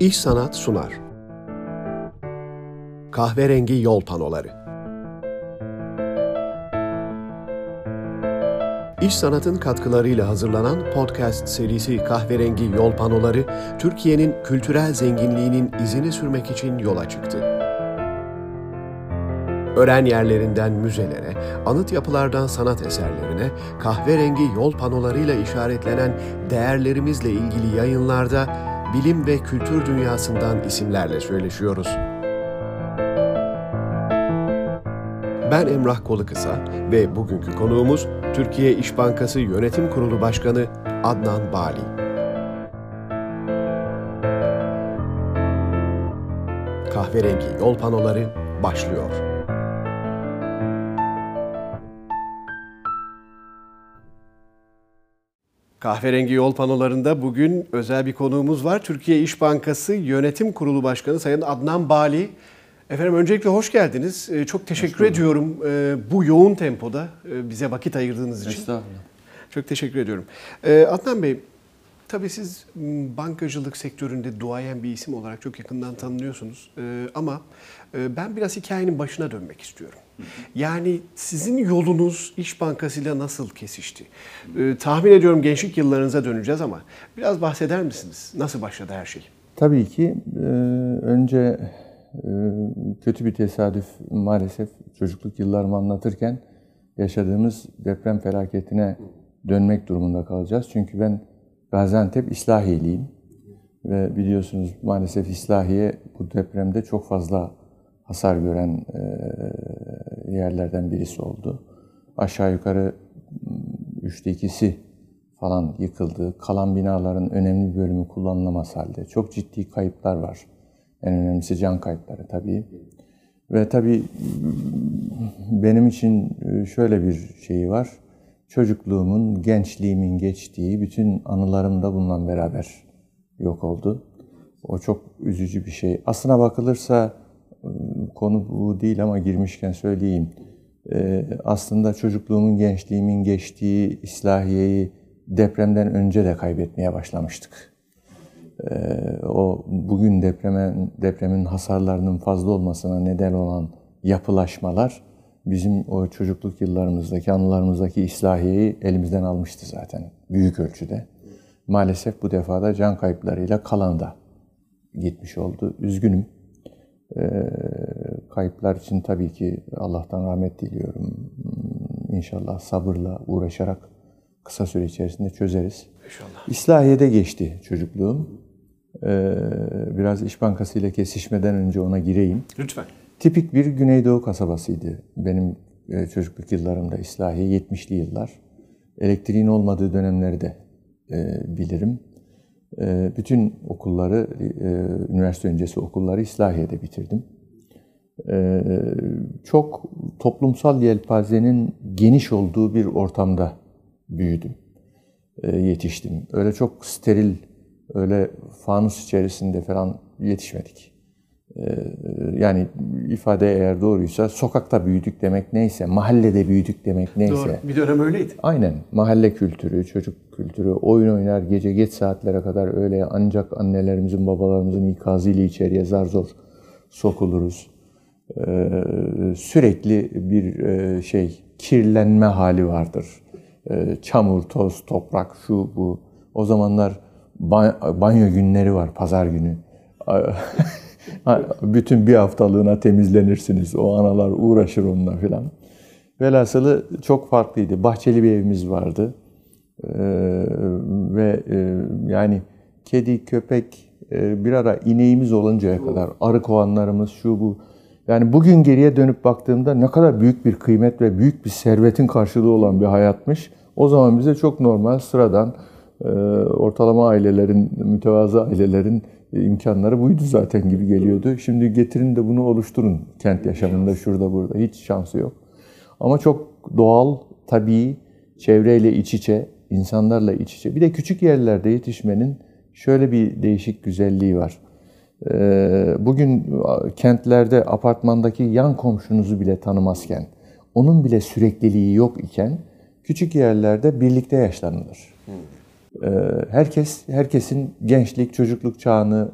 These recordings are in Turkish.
İş Sanat sunar. Kahverengi Yol Panoları İş Sanat'ın katkılarıyla hazırlanan podcast serisi Kahverengi Yol Panoları, Türkiye'nin kültürel zenginliğinin izini sürmek için yola çıktı. Ören yerlerinden müzelere, anıt yapılardan sanat eserlerine, kahverengi yol panolarıyla işaretlenen değerlerimizle ilgili yayınlarda bilim ve kültür dünyasından isimlerle söyleşiyoruz. Ben Emrah Kolukısa ve bugünkü konuğumuz Türkiye İş Bankası Yönetim Kurulu Başkanı Adnan Bali. Kahverengi yol panoları başlıyor. Kahverengi yol panolarında bugün özel bir konuğumuz var. Türkiye İş Bankası Yönetim Kurulu Başkanı Sayın Adnan Bali. Efendim öncelikle hoş geldiniz. Ee, Çok teşekkür ediyorum ee, bu yoğun tempoda e, bize vakit ayırdığınız için. Estağfurullah. Çok teşekkür ediyorum. Ee, Adnan Bey, tabii siz bankacılık sektöründe duayen bir isim olarak çok yakından tanınıyorsunuz. Ee, ama e, ben biraz hikayenin başına dönmek istiyorum. Yani sizin yolunuz İş Bankası'yla nasıl kesişti? Ee, tahmin ediyorum gençlik yıllarınıza döneceğiz ama biraz bahseder misiniz? Nasıl başladı her şey? Tabii ki e, önce e, kötü bir tesadüf maalesef çocukluk yıllarımı anlatırken yaşadığımız deprem felaketine dönmek durumunda kalacağız. Çünkü ben Gaziantep İslahiyeliyim ve biliyorsunuz maalesef İslahiye bu depremde çok fazla hasar gören e, yerlerden birisi oldu. Aşağı yukarı üçte ikisi falan yıkıldı. Kalan binaların önemli bir bölümü kullanılamaz halde. Çok ciddi kayıplar var. En önemlisi can kayıpları tabii. Ve tabii benim için şöyle bir şey var. Çocukluğumun, gençliğimin geçtiği bütün anılarım da bununla beraber yok oldu. O çok üzücü bir şey. Aslına bakılırsa konu bu değil ama girmişken söyleyeyim. Aslında çocukluğumun, gençliğimin geçtiği İslahiye'yi depremden önce de kaybetmeye başlamıştık. O bugün depremin, depremin hasarlarının fazla olmasına neden olan yapılaşmalar bizim o çocukluk yıllarımızdaki, anılarımızdaki İslahiye'yi elimizden almıştı zaten büyük ölçüde. Maalesef bu defada can kayıplarıyla kalan da gitmiş oldu. Üzgünüm. Ee, kayıplar için tabii ki Allah'tan rahmet diliyorum. İnşallah sabırla uğraşarak kısa süre içerisinde çözeriz. İnşallah. İslahiye'de geçti çocukluğum. Ee, biraz İş Bankası ile kesişmeden önce ona gireyim. Lütfen. Tipik bir Güneydoğu kasabasıydı benim çocukluk yıllarımda İslahiye 70'li yıllar. Elektriğin olmadığı dönemleri de e, bilirim. E, bütün okulları, e, üniversite öncesi okulları İslahiye'de bitirdim. E, çok toplumsal yelpazenin geniş olduğu bir ortamda büyüdüm, e, yetiştim. Öyle çok steril, öyle fanus içerisinde falan yetişmedik. Yani ifade eğer doğruysa sokakta büyüdük demek neyse, mahallede büyüdük demek neyse. Doğru. Bir dönem öyleydi. Aynen. Mahalle kültürü, çocuk kültürü, oyun oynar gece geç saatlere kadar öyle ancak annelerimizin, babalarımızın ikazıyla içeriye zar zor sokuluruz. Ee, sürekli bir e, şey kirlenme hali vardır. Ee, çamur, toz, toprak, şu bu. O zamanlar banyo günleri var, pazar günü. Bütün bir haftalığına temizlenirsiniz. O analar uğraşır onunla filan. Velhasılı çok farklıydı. Bahçeli bir evimiz vardı. Ee, ve e, yani kedi, köpek, e, bir ara ineğimiz oluncaya kadar arı kovanlarımız şu bu. Yani bugün geriye dönüp baktığımda ne kadar büyük bir kıymet ve büyük bir servetin karşılığı olan bir hayatmış. O zaman bize çok normal, sıradan, e, ortalama ailelerin, mütevazı ailelerin imkanları buydu zaten gibi geliyordu. Şimdi getirin de bunu oluşturun kent yaşamında, şurada burada. Hiç şansı yok. Ama çok doğal, tabii, çevreyle iç içe, insanlarla iç içe. Bir de küçük yerlerde yetişmenin şöyle bir değişik güzelliği var. Bugün kentlerde apartmandaki yan komşunuzu bile tanımazken, onun bile sürekliliği yok iken küçük yerlerde birlikte yaşlanılır. Herkes, herkesin gençlik, çocukluk çağını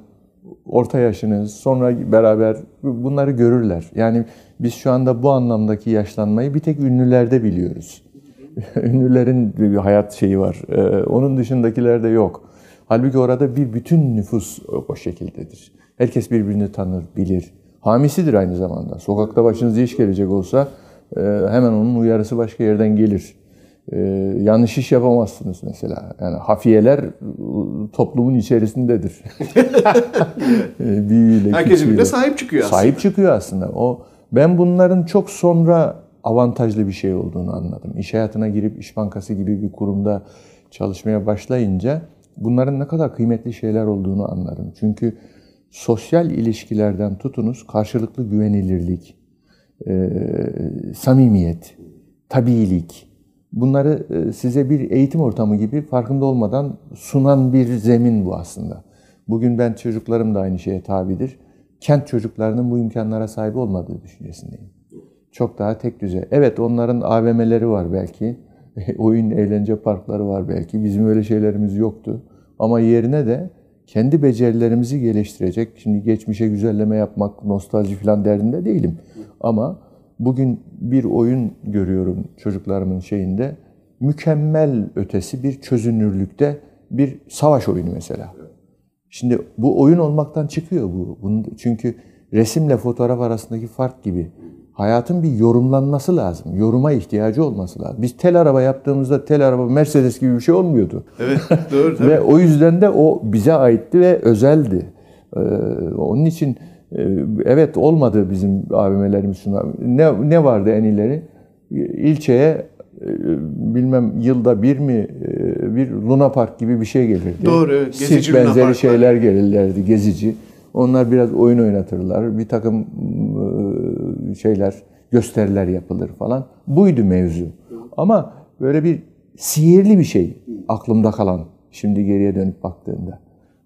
orta yaşınız, sonra beraber bunları görürler. Yani biz şu anda bu anlamdaki yaşlanmayı bir tek ünlülerde biliyoruz. Ünlülerin bir hayat şeyi var. Ee, onun dışındakilerde yok. Halbuki orada bir bütün nüfus o şekildedir. Herkes birbirini tanır, bilir. Hamisidir aynı zamanda. Sokakta başınıza iş gelecek olsa e, hemen onun uyarısı başka yerden gelir. E, yanlış iş yapamazsınız mesela. Yani hafiyeler toplumun içerisindedir. E, Büyüğüyle, Herkes küçüğüyle. birbirine sahip çıkıyor aslında. Sahip çıkıyor aslında. O ben bunların çok sonra avantajlı bir şey olduğunu anladım. İş hayatına girip İş Bankası gibi bir kurumda çalışmaya başlayınca bunların ne kadar kıymetli şeyler olduğunu anladım. Çünkü sosyal ilişkilerden tutunuz karşılıklı güvenilirlik, e, samimiyet, tabiilik bunları e, size bir eğitim ortamı gibi farkında olmadan sunan bir zemin bu aslında. Bugün ben çocuklarım da aynı şeye tabidir. Kent çocuklarının bu imkanlara sahip olmadığı düşüncesindeyim. Çok daha tek düze. Evet onların AVM'leri var belki. Oyun, eğlence parkları var belki. Bizim öyle şeylerimiz yoktu. Ama yerine de kendi becerilerimizi geliştirecek. Şimdi geçmişe güzelleme yapmak, nostalji falan derdinde değilim. Ama bugün bir oyun görüyorum çocuklarımın şeyinde. Mükemmel ötesi bir çözünürlükte bir savaş oyunu mesela. Şimdi bu oyun olmaktan çıkıyor bu. Bunun, çünkü resimle fotoğraf arasındaki fark gibi. Hayatın bir yorumlanması lazım. Yoruma ihtiyacı olması lazım. Biz tel araba yaptığımızda tel araba Mercedes gibi bir şey olmuyordu. Evet doğru. Ve o yüzden de o bize aitti ve özeldi. Ee, onun için evet olmadı bizim AVM'lerimiz şuna. Ne, ne vardı en ileri? İlçeye e, bilmem yılda bir mi e, bir Luna Park gibi bir şey gelirdi. Doğru, evet. Sirk Gezici Luna benzeri Park şeyler gelirlerdi gezici. Onlar biraz oyun oynatırlar. Bir takım e, şeyler, gösteriler yapılır falan. Buydu mevzu. Ama böyle bir sihirli bir şey aklımda kalan şimdi geriye dönüp baktığımda.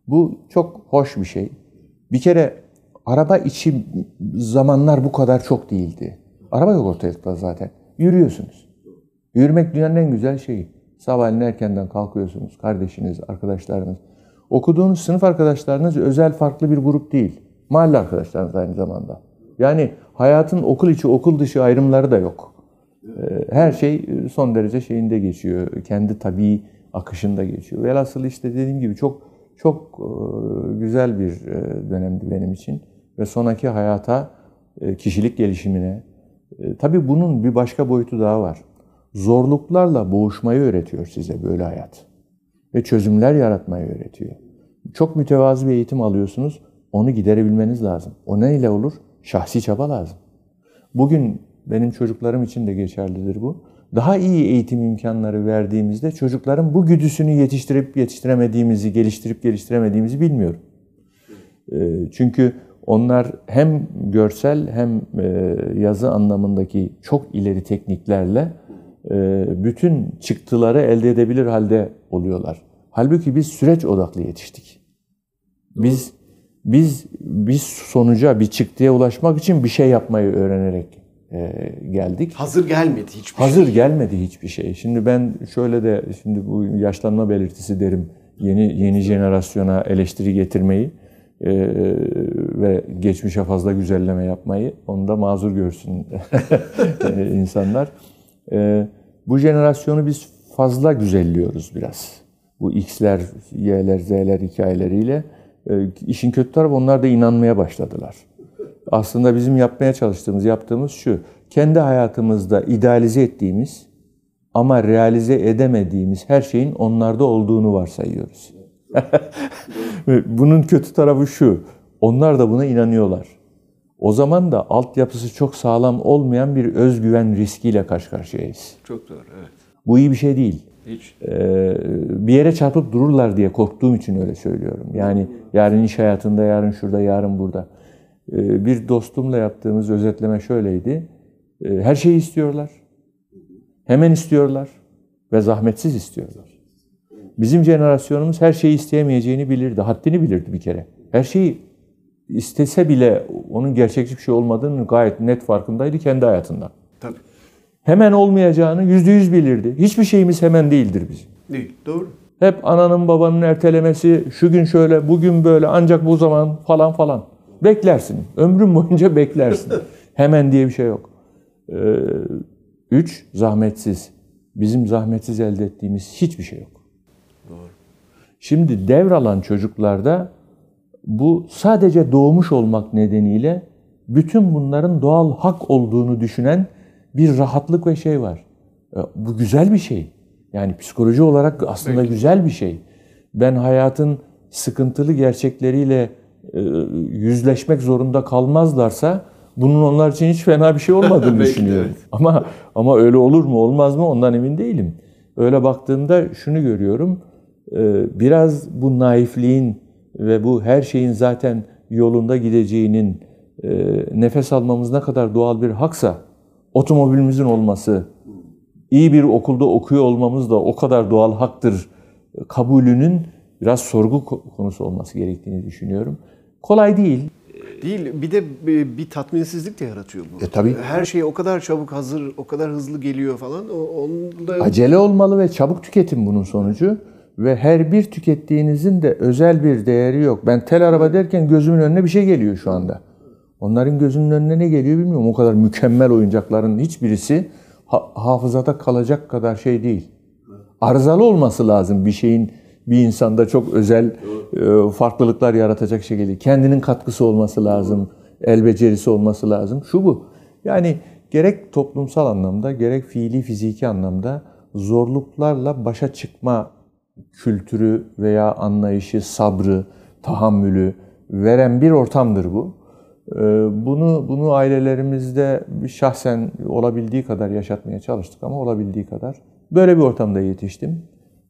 Bu çok hoş bir şey. Bir kere araba içi zamanlar bu kadar çok değildi. Araba yok ortalıkta zaten. Yürüyorsunuz. Yürümek dünyanın en güzel şeyi. Sabahleyin erkenden kalkıyorsunuz. Kardeşiniz, arkadaşlarınız. Okuduğunuz sınıf arkadaşlarınız özel farklı bir grup değil. Mahalle arkadaşlarınız aynı zamanda. Yani hayatın okul içi, okul dışı ayrımları da yok. Ee, Her şey son derece şeyinde geçiyor. Kendi tabii akışında geçiyor. Velhasıl işte dediğim gibi çok çok e, güzel bir e, dönemdi benim için. Ve sonraki hayata, e, kişilik gelişimine. e, Tabii bunun bir başka boyutu daha var. Zorluklarla boğuşmayı öğretiyor size böyle hayat. Ve çözümler yaratmayı öğretiyor. Çok mütevazı bir eğitim alıyorsunuz. Onu giderebilmeniz lazım. O neyle olur? Şahsi çaba lazım. Bugün benim çocuklarım için de geçerlidir bu. Daha iyi eğitim imkanları verdiğimizde çocukların bu güdüsünü yetiştirip yetiştiremediğimizi, geliştirip geliştiremediğimizi bilmiyorum. E, Çünkü onlar hem görsel hem e, yazı anlamındaki çok ileri tekniklerle e, bütün çıktıları elde edebilir halde oluyorlar. Halbuki biz süreç odaklı yetiştik. Biz biz biz sonuca, bir çıktıya ulaşmak için bir şey yapmayı öğrenerek e, geldik. Hazır gelmedi hiçbir şey. Hazır gelmedi hiçbir şey. Şimdi ben şöyle de şimdi bu yaşlanma belirtisi derim. Yeni yeni jenerasyona eleştiri getirmeyi e, ve geçmişe fazla güzelleme yapmayı onu da mazur görsün e, insanlar. E, bu jenerasyonu biz fazla güzelliyoruz biraz. Bu X'ler, Y'ler, Z'ler hikayeleriyle. E, işin kötü tarafı onlar da inanmaya başladılar. Aslında bizim yapmaya çalıştığımız, yaptığımız şu. Kendi hayatımızda idealize ettiğimiz ama realize edemediğimiz her şeyin onlarda olduğunu varsayıyoruz. Bunun kötü tarafı şu. Onlar da buna inanıyorlar. O zaman da altyapısı çok sağlam olmayan bir özgüven riskiyle karşı karşıyayız. Çok doğru evet. Bu iyi bir şey değil. Hiç. Ee, bir yere çarpıp dururlar diye korktuğum için öyle söylüyorum. Yani yarın iş hayatında, yarın şurada, yarın burada. Ee, bir dostumla yaptığımız özetleme şöyleydi. Ee, her şeyi istiyorlar. Hemen istiyorlar ve zahmetsiz istiyorlar. Bizim jenerasyonumuz her şeyi isteyemeyeceğini bilirdi. Haddini bilirdi bir kere. Her şeyi istese bile onun gerçekçi bir şey olmadığını gayet net farkındaydı kendi hayatında. Tabii. Hemen olmayacağını yüzde yüz bilirdi. Hiçbir şeyimiz hemen değildir bizim. Değil. Doğru. Hep ananın babanın ertelemesi, şu gün şöyle, bugün böyle, ancak bu zaman falan falan. Beklersin. Ömrün boyunca beklersin. Hemen diye bir şey yok. Ee, üç, zahmetsiz. Bizim zahmetsiz elde ettiğimiz hiçbir şey yok. Şimdi devralan çocuklarda bu sadece doğmuş olmak nedeniyle bütün bunların doğal hak olduğunu düşünen bir rahatlık ve şey var. E, Bu güzel bir şey. Yani psikoloji olarak aslında güzel bir şey. Ben hayatın sıkıntılı gerçekleriyle e, yüzleşmek zorunda kalmazlarsa bunun onlar için hiç fena bir şey olmadığını düşünüyorum. evet. Ama ama öyle olur mu olmaz mı ondan emin değilim. Öyle baktığımda şunu görüyorum. E, Biraz bu naifliğin ve bu her şeyin zaten yolunda gideceğinin e, nefes almamız ne kadar doğal bir haksa otomobilimizin olması, iyi bir okulda okuyor olmamız da o kadar doğal haktır kabulünün biraz sorgu ko- konusu olması gerektiğini düşünüyorum. Kolay değil. Değil, bir de bir, bir tatminsizlik de yaratıyor bu. E, tabii. Her şey o kadar çabuk hazır, o kadar hızlı geliyor falan. O, onun da Acele olmalı ve çabuk tüketim bunun sonucu. Ve her bir tükettiğinizin de özel bir değeri yok. Ben tel araba derken gözümün önüne bir şey geliyor şu anda. Onların gözünün önüne ne geliyor bilmiyorum. O kadar mükemmel oyuncakların hiçbirisi ha- hafızada kalacak kadar şey değil. Arızalı olması lazım bir şeyin bir insanda çok özel e, farklılıklar yaratacak şekilde. Kendinin katkısı olması lazım, el becerisi olması lazım. Şu bu. Yani gerek toplumsal anlamda gerek fiili fiziki anlamda zorluklarla başa çıkma kültürü veya anlayışı, sabrı, tahammülü veren bir ortamdır bu. Ee, Bunu bunu ailelerimizde şahsen olabildiği kadar yaşatmaya çalıştık ama olabildiği kadar. Böyle bir ortamda yetiştim.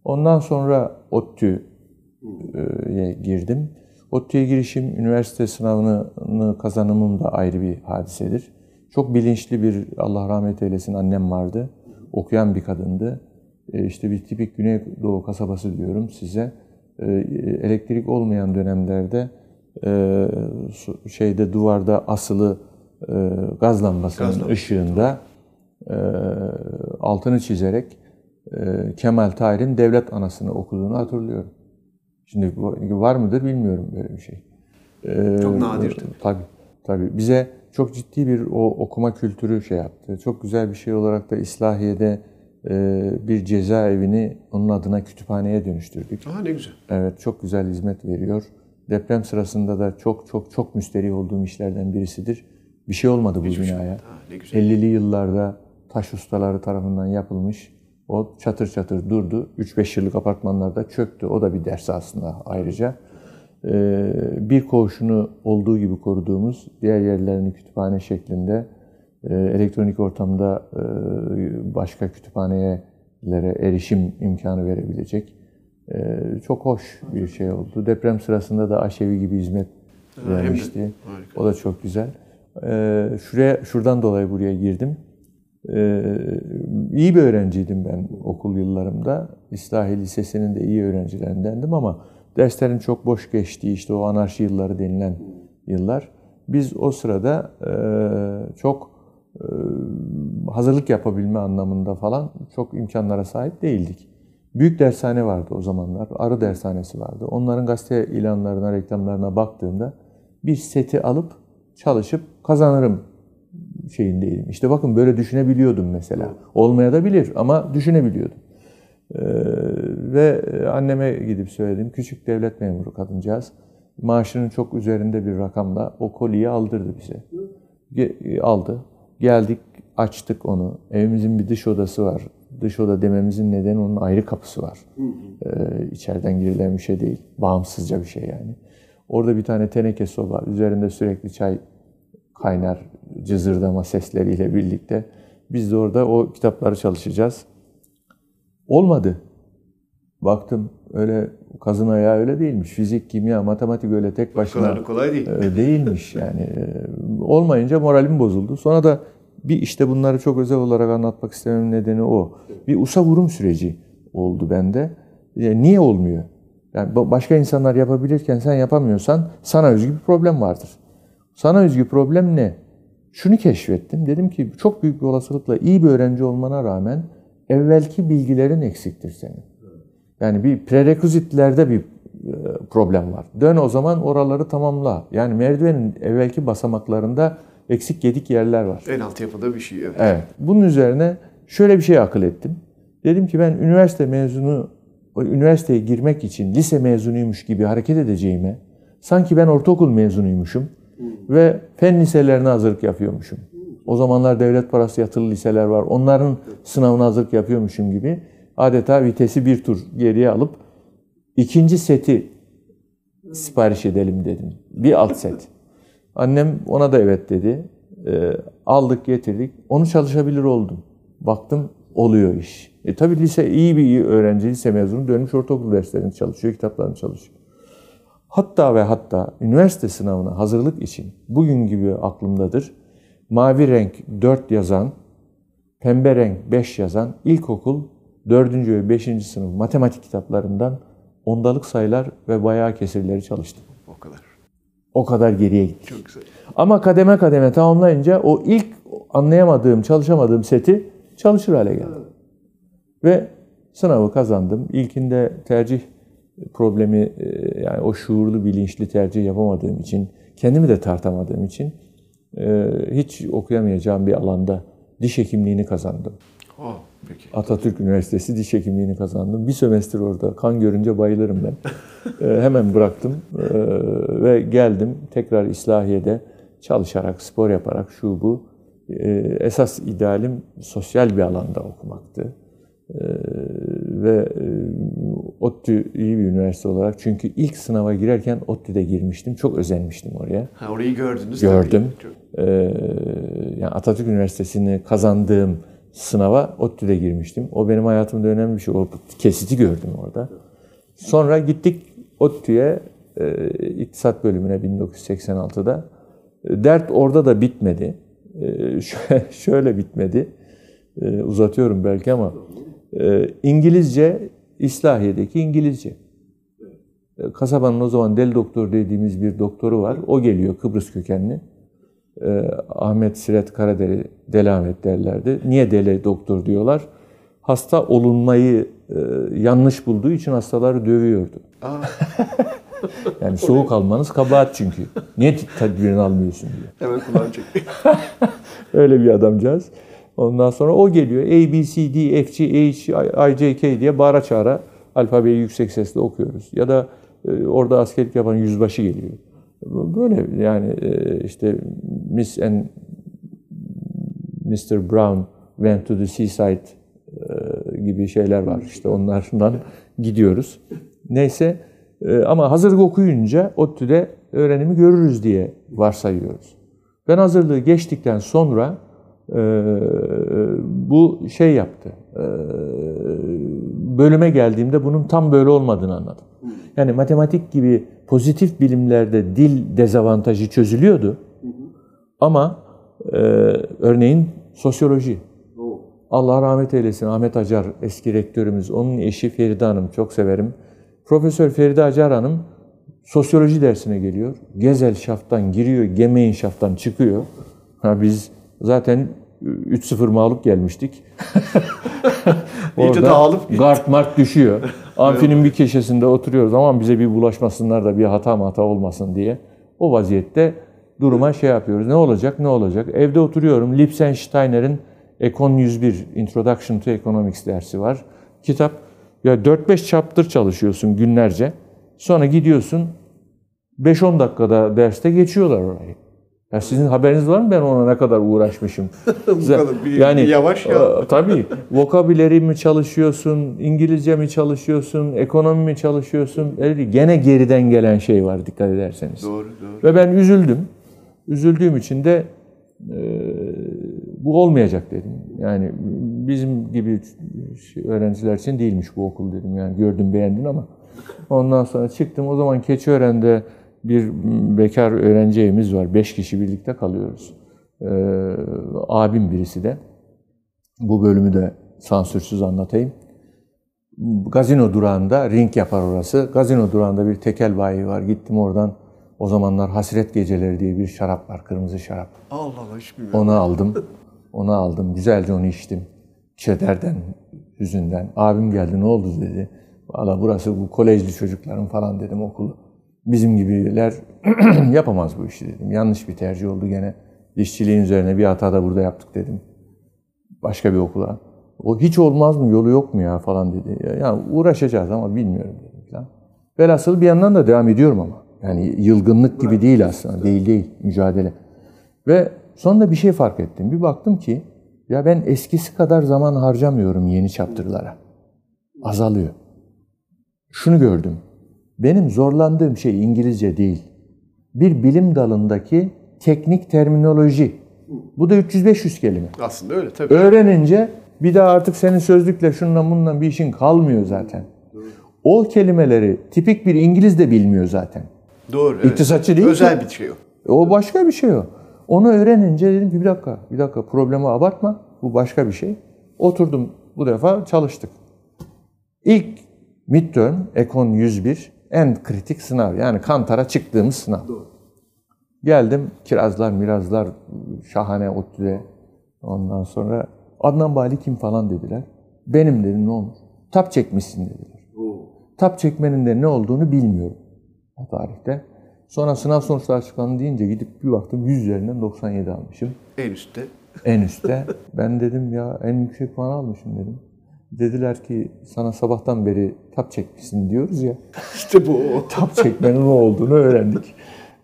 Ondan sonra ODTÜ'ye girdim. ODTÜ'ye girişim, üniversite sınavını kazanımım da ayrı bir hadisedir. Çok bilinçli bir, Allah rahmet eylesin annem vardı. Okuyan bir kadındı. E, İşte bir tipik Güneydoğu kasabası diyorum size. E, Elektrik olmayan dönemlerde e, şeyde duvarda asılı gaz lambasının Gaz ışığında altını çizerek Kemal Tahir'in devlet anasını okuduğunu hatırlıyorum. Şimdi var mıdır bilmiyorum böyle bir şey. Çok nadir tabii. Tabii, tabii. Bize çok ciddi bir o okuma kültürü şey yaptı. Çok güzel bir şey olarak da İslahiye'de bir cezaevini onun adına kütüphaneye dönüştürdük. Aa ne güzel. Evet, çok güzel hizmet veriyor. Deprem sırasında da çok çok çok müsterih olduğum işlerden birisidir. Bir şey olmadı bu binaya. Aa, ne güzel. 50'li yıllarda taş ustaları tarafından yapılmış. O çatır çatır durdu. 3-5 yıllık apartmanlarda çöktü. O da bir ders aslında ayrıca. Ee, bir koğuşunu olduğu gibi koruduğumuz, diğer yerlerini kütüphane şeklinde elektronik ortamda e, başka kütüphanelere erişim imkanı verebilecek e, çok hoş bir şey oldu. Deprem sırasında da aşevi gibi hizmet vermişti. O da çok güzel. Ee, şuraya şuradan dolayı buraya girdim. Ee, iyi bir öğrenciydim ben okul yıllarımda. İslahi Lisesi'nin de iyi öğrencilerindendim ama derslerin çok boş geçtiği işte o anarşi yılları denilen yıllar. Biz o sırada e, çok hazırlık yapabilme anlamında falan çok imkanlara sahip değildik. Büyük dershane vardı o zamanlar. Arı dershanesi vardı. Onların gazete ilanlarına, reklamlarına baktığımda bir seti alıp çalışıp kazanırım şeyindeydim. İşte bakın böyle düşünebiliyordum mesela. Olmaya da bilir ama düşünebiliyordum. Ee, ve anneme gidip söyledim. Küçük devlet memuru kadıncağız. Maaşının çok üzerinde bir rakamla o koliyi aldırdı bize. Ge- aldı. Geldik, açtık onu. Evimizin bir dış odası var. Dış oda dememizin nedeni onun ayrı kapısı var. Ee, içeriden girilen bir şey değil. Bağımsızca bir şey yani. Orada bir tane teneke soba. Üzerinde sürekli çay kaynar cızırdama sesleriyle birlikte. Biz de orada o kitapları çalışacağız. Olmadı. Baktım öyle kazın ayağı öyle değilmiş. Fizik, kimya, matematik öyle tek başına da kolay değil. e, değilmiş yani. E, Olmayınca moralim bozuldu. Sonra da bir işte bunları çok özel olarak anlatmak istememin nedeni o. Bir usa vurum süreci oldu bende. E, Niye olmuyor? Yani ba- başka insanlar yapabilirken sen yapamıyorsan sana özgü bir problem vardır. Sana özgü problem ne? Şunu keşfettim. Dedim ki çok büyük bir olasılıkla iyi bir öğrenci olmana rağmen evvelki bilgilerin eksiktir senin. Yani bir prerequizitlerde bir e, problem var. Dön o zaman oraları tamamla. Yani merdivenin evvelki basamaklarında eksik gedik yerler var. En alt yapıda bir şey. Evet. Evet. Bunun üzerine şöyle bir şey akıl ettim. Dedim ki ben üniversite mezunu, üniversiteye girmek için lise mezunuymuş gibi hareket edeceğime, sanki ben ortaokul mezunuymuşum ve fen liselerine hazırlık yapıyormuşum. O zamanlar devlet parası yatılı liseler var. Onların sınavına hazırlık yapıyormuşum gibi adeta vitesi bir tur geriye alıp ikinci seti sipariş edelim dedim. Bir alt set. Annem ona da evet dedi. Ee, aldık getirdik. Onu çalışabilir oldum. Baktım oluyor iş. E tabii lise iyi bir öğrenci, lise mezunu dönmüş ortaokul derslerini çalışıyor, kitaplarını çalışıyor. Hatta ve hatta üniversite sınavına hazırlık için bugün gibi aklımdadır. Mavi renk 4 yazan, pembe renk 5 yazan ilkokul 4. ve 5. sınıf matematik kitaplarından ondalık sayılar ve bayağı kesirleri çalıştım. O kadar. O kadar geriye gittik. Çok güzel. Ama kademe kademe tamamlayınca o ilk anlayamadığım, çalışamadığım seti çalışır hale geldi. Ve sınavı kazandım. İlkinde tercih problemi e, yani o şuurlu bilinçli tercih yapamadığım için, kendimi de tartamadığım için e, hiç okuyamayacağım bir alanda diş hekimliğini kazandım. Oh, peki. Atatürk Üniversitesi diş hekimliğini kazandım. Bir sömestr orada. Kan görünce bayılırım ben. Ee, hemen bıraktım ee, ve geldim tekrar İslahiye'de çalışarak, spor yaparak şu bu. Ee, esas idealim sosyal bir alanda okumaktı. Ee, ve e, ODTÜ iyi bir üniversite olarak çünkü ilk sınava girerken ODTÜ'de girmiştim. Çok özenmiştim oraya. Ha, orayı gördünüz Gördüm. tabii. Çok- yani Atatürk Üniversitesi'ni kazandığım sınava ODTÜ'de girmiştim. O benim hayatımda önemli bir şey. O kesiti gördüm orada. Sonra gittik ODTÜ'ye, e, İktisat bölümüne 1986'da. E, Dert orada da bitmedi. E, şö- şöyle bitmedi. E, uzatıyorum belki ama e, İngilizce, İslahiye'deki İngilizce. E, Kasabanın o zaman deli doktor dediğimiz bir doktoru var. O geliyor Kıbrıs kökenli. Ee, Ahmet Siret Karadeli Deli Ahmet derlerdi. Niye deli doktor diyorlar? Hasta olunmayı e, yanlış bulduğu için hastaları dövüyordu. Aa, Yani soğuk almanız kabahat çünkü. Niye tedbirini almıyorsun diye. hemen kulağım çekti. Öyle bir adamcağız. Ondan sonra o geliyor. A, B, C, D, F, G, H, I, J, K diye bağıra çağıra alfabeyi yüksek sesle okuyoruz. Ya da e, orada askerlik yapan yüzbaşı geliyor. Böyle yani e, işte Miss and Mr. Brown went to the seaside e, gibi şeyler var. İşte onlardan gidiyoruz. Neyse e, ama hazırlık okuyunca ODTÜ'de öğrenimi görürüz diye varsayıyoruz. Ben hazırlığı geçtikten sonra bu şey yaptı. Bölüme geldiğimde bunun tam böyle olmadığını anladım. Yani matematik gibi pozitif bilimlerde dil dezavantajı çözülüyordu. Ama e, örneğin sosyoloji. Allah rahmet eylesin Ahmet Acar eski rektörümüz. Onun eşi Feride Hanım çok severim. Profesör Feride Acar Hanım sosyoloji dersine geliyor. Gezel şaftan giriyor, Gemeyin şaftan çıkıyor. Ha biz zaten 3-0 mağlup gelmiştik. İyice dağılıp gitti. Guard mark düşüyor. Amfinin bir köşesinde oturuyoruz. Aman bize bir bulaşmasınlar da bir hata hata olmasın diye. O vaziyette duruma şey yapıyoruz. Ne olacak ne olacak? Evde oturuyorum. Lipsensteiner'in Econ 101 Introduction to Economics dersi var. Kitap ya 4-5 chapter çalışıyorsun günlerce. Sonra gidiyorsun 5-10 dakikada derste geçiyorlar orayı. Ya sizin haberiniz var mı ben ona ne kadar uğraşmışım? kadar. Bir- bir yavaş ya. e, Tabii. Vokabüleri mi çalışıyorsun, İngilizce mi çalışıyorsun, ekonomi mi çalışıyorsun? Gene geriden gelen şey var dikkat ederseniz. doğru, doğru. Ve ben üzüldüm. Üzüldüğüm için de e, bu olmayacak dedim. Yani bizim gibi şey- öğrenciler için değilmiş bu okul dedim. Yani gördüm beğendin ama. Ondan sonra çıktım. O zaman Keçiören'de bir bekar öğrenci evimiz var. Beş kişi birlikte kalıyoruz. E, abim birisi de. Bu bölümü de sansürsüz anlatayım. Gazino durağında ring yapar orası. Gazino durağında bir tekel bayi var. Gittim oradan. O zamanlar Hasret Geceleri diye bir şarap var. Kırmızı şarap. Allah Allah hiç bilmiyorum. Onu aldım. Onu aldım. Güzelce onu içtim. Kederden, hüzünden. Abim geldi ne oldu dedi. Valla burası bu kolejli çocukların falan dedim okulu. Bizim gibiler yapamaz bu işi dedim. Yanlış bir tercih oldu gene. İşçiliğin üzerine bir hata da burada yaptık dedim. Başka bir okula. O hiç olmaz mı yolu yok mu ya falan dedi. Yani uğraşacağız ama bilmiyorum dedim falan. Velhasıl bir yandan da devam ediyorum ama. Yani yılgınlık gibi değil aslında. Değil değil. Mücadele. Ve sonunda bir şey fark ettim. Bir baktım ki ya ben eskisi kadar zaman harcamıyorum yeni chapter'lara. Azalıyor. Şunu gördüm. Benim zorlandığım şey İngilizce değil. Bir bilim dalındaki teknik terminoloji. Bu da 300-500 kelime. Aslında öyle tabii. Öğrenince bir daha artık senin sözlükle şundan bundan bir işin kalmıyor zaten. O kelimeleri tipik bir İngiliz de bilmiyor zaten. Doğru. Evet. İktisatçı değil Özel ki. bir şey o. O başka bir şey o. Onu öğrenince dedim ki bir dakika, bir dakika problemi abartma. Bu başka bir şey. Oturdum bu defa çalıştık. İlk midterm, Ekon 101 en kritik sınav. Yani kantara çıktığımız sınav. Geldim kirazlar mirazlar şahane ODTÜ'de. Ondan sonra Adnan Bali kim falan dediler. Benim dedim ne olur. Tap çekmişsin dediler. Tap çekmenin de ne olduğunu bilmiyorum o tarihte. Sonra sınav sonuçları açıklandı deyince gidip bir baktım 100 üzerinden 97 almışım. En üstte. En üstte. Ben dedim ya en yüksek puan almışım dedim. Dediler ki sana sabahtan beri tap çekmişsin diyoruz ya. İşte bu. Tap çekmenin ne olduğunu öğrendik.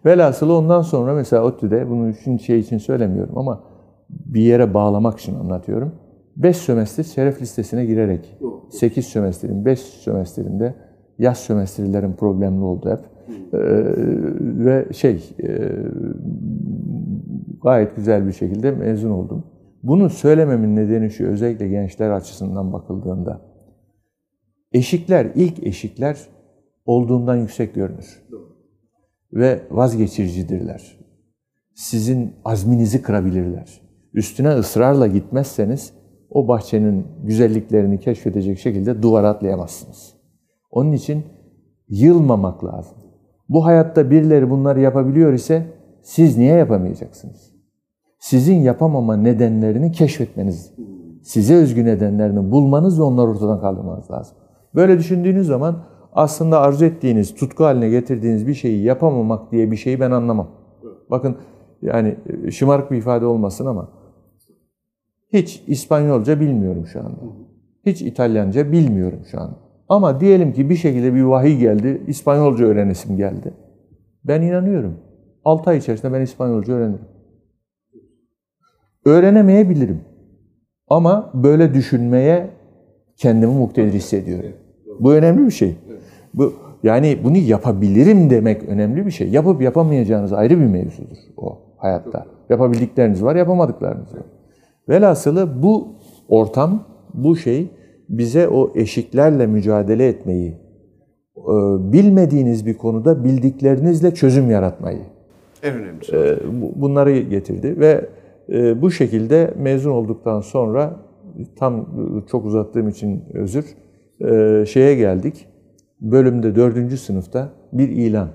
Velhasıl ondan sonra mesela ODTÜ'de bunu şimdi şey için söylemiyorum ama bir yere bağlamak için anlatıyorum. 5 sömestr şeref listesine girerek 8 sömestrin 5 sömestrinde yaz sömestrlerin problemli oldu hep. Ee, ve şey e, gayet güzel bir şekilde mezun oldum. Bunu söylememin nedeni şu özellikle gençler açısından bakıldığında eşikler ilk eşikler olduğundan yüksek görünür ve vazgeçiricidirler. Sizin azminizi kırabilirler. Üstüne ısrarla gitmezseniz o bahçenin güzelliklerini keşfedecek şekilde duvara atlayamazsınız. Onun için yılmamak lazım. Bu hayatta birileri bunları yapabiliyor ise siz niye yapamayacaksınız? Sizin yapamama nedenlerini keşfetmeniz, size özgü nedenlerini bulmanız ve onları ortadan kaldırmanız lazım. Böyle düşündüğünüz zaman aslında arzu ettiğiniz, tutku haline getirdiğiniz bir şeyi yapamamak diye bir şeyi ben anlamam. Bakın yani şımarık bir ifade olmasın ama hiç İspanyolca bilmiyorum şu anda. Hiç İtalyanca bilmiyorum şu anda. Ama diyelim ki bir şekilde bir vahiy geldi, İspanyolca öğrenesim geldi. Ben inanıyorum. 6 ay içerisinde ben İspanyolca öğrenirim. Öğrenemeyebilirim. Ama böyle düşünmeye kendimi muktedir hissediyorum. Bu önemli bir şey. Bu yani bunu yapabilirim demek önemli bir şey. Yapıp yapamayacağınız ayrı bir mevzudur o hayatta. Yapabildikleriniz var, yapamadıklarınız var. Velhasılı bu ortam, bu şey bize o eşiklerle mücadele etmeyi, e, bilmediğiniz bir konuda bildiklerinizle çözüm yaratmayı, En önemlisi. e, bu- bunları getirdi ve bu şekilde mezun olduktan sonra tam çok uzattığım için özür e, şeye geldik. Bölümde dördüncü sınıfta bir ilan.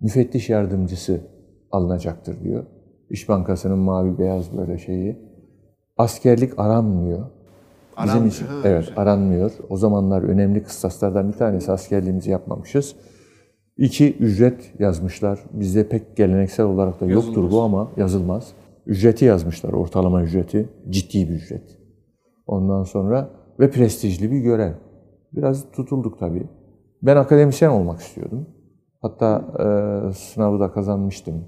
Müfettiş yardımcısı alınacaktır diyor. İş Bankası'nın mavi beyaz böyle şeyi. Askerlik aranmıyor. Bizim Aranmıyor, için evet aranmıyor. O zamanlar önemli kıstaslardan bir tanesi askerliğimizi yapmamışız. İki ücret yazmışlar. Bizde pek geleneksel olarak da yoktur bu ama yazılmaz. Ücreti yazmışlar, ortalama ücreti. Ciddi bir ücret. Ondan sonra ve prestijli bir görev. Biraz tutulduk tabii. Ben akademisyen olmak istiyordum. Hatta e, sınavı da kazanmıştım.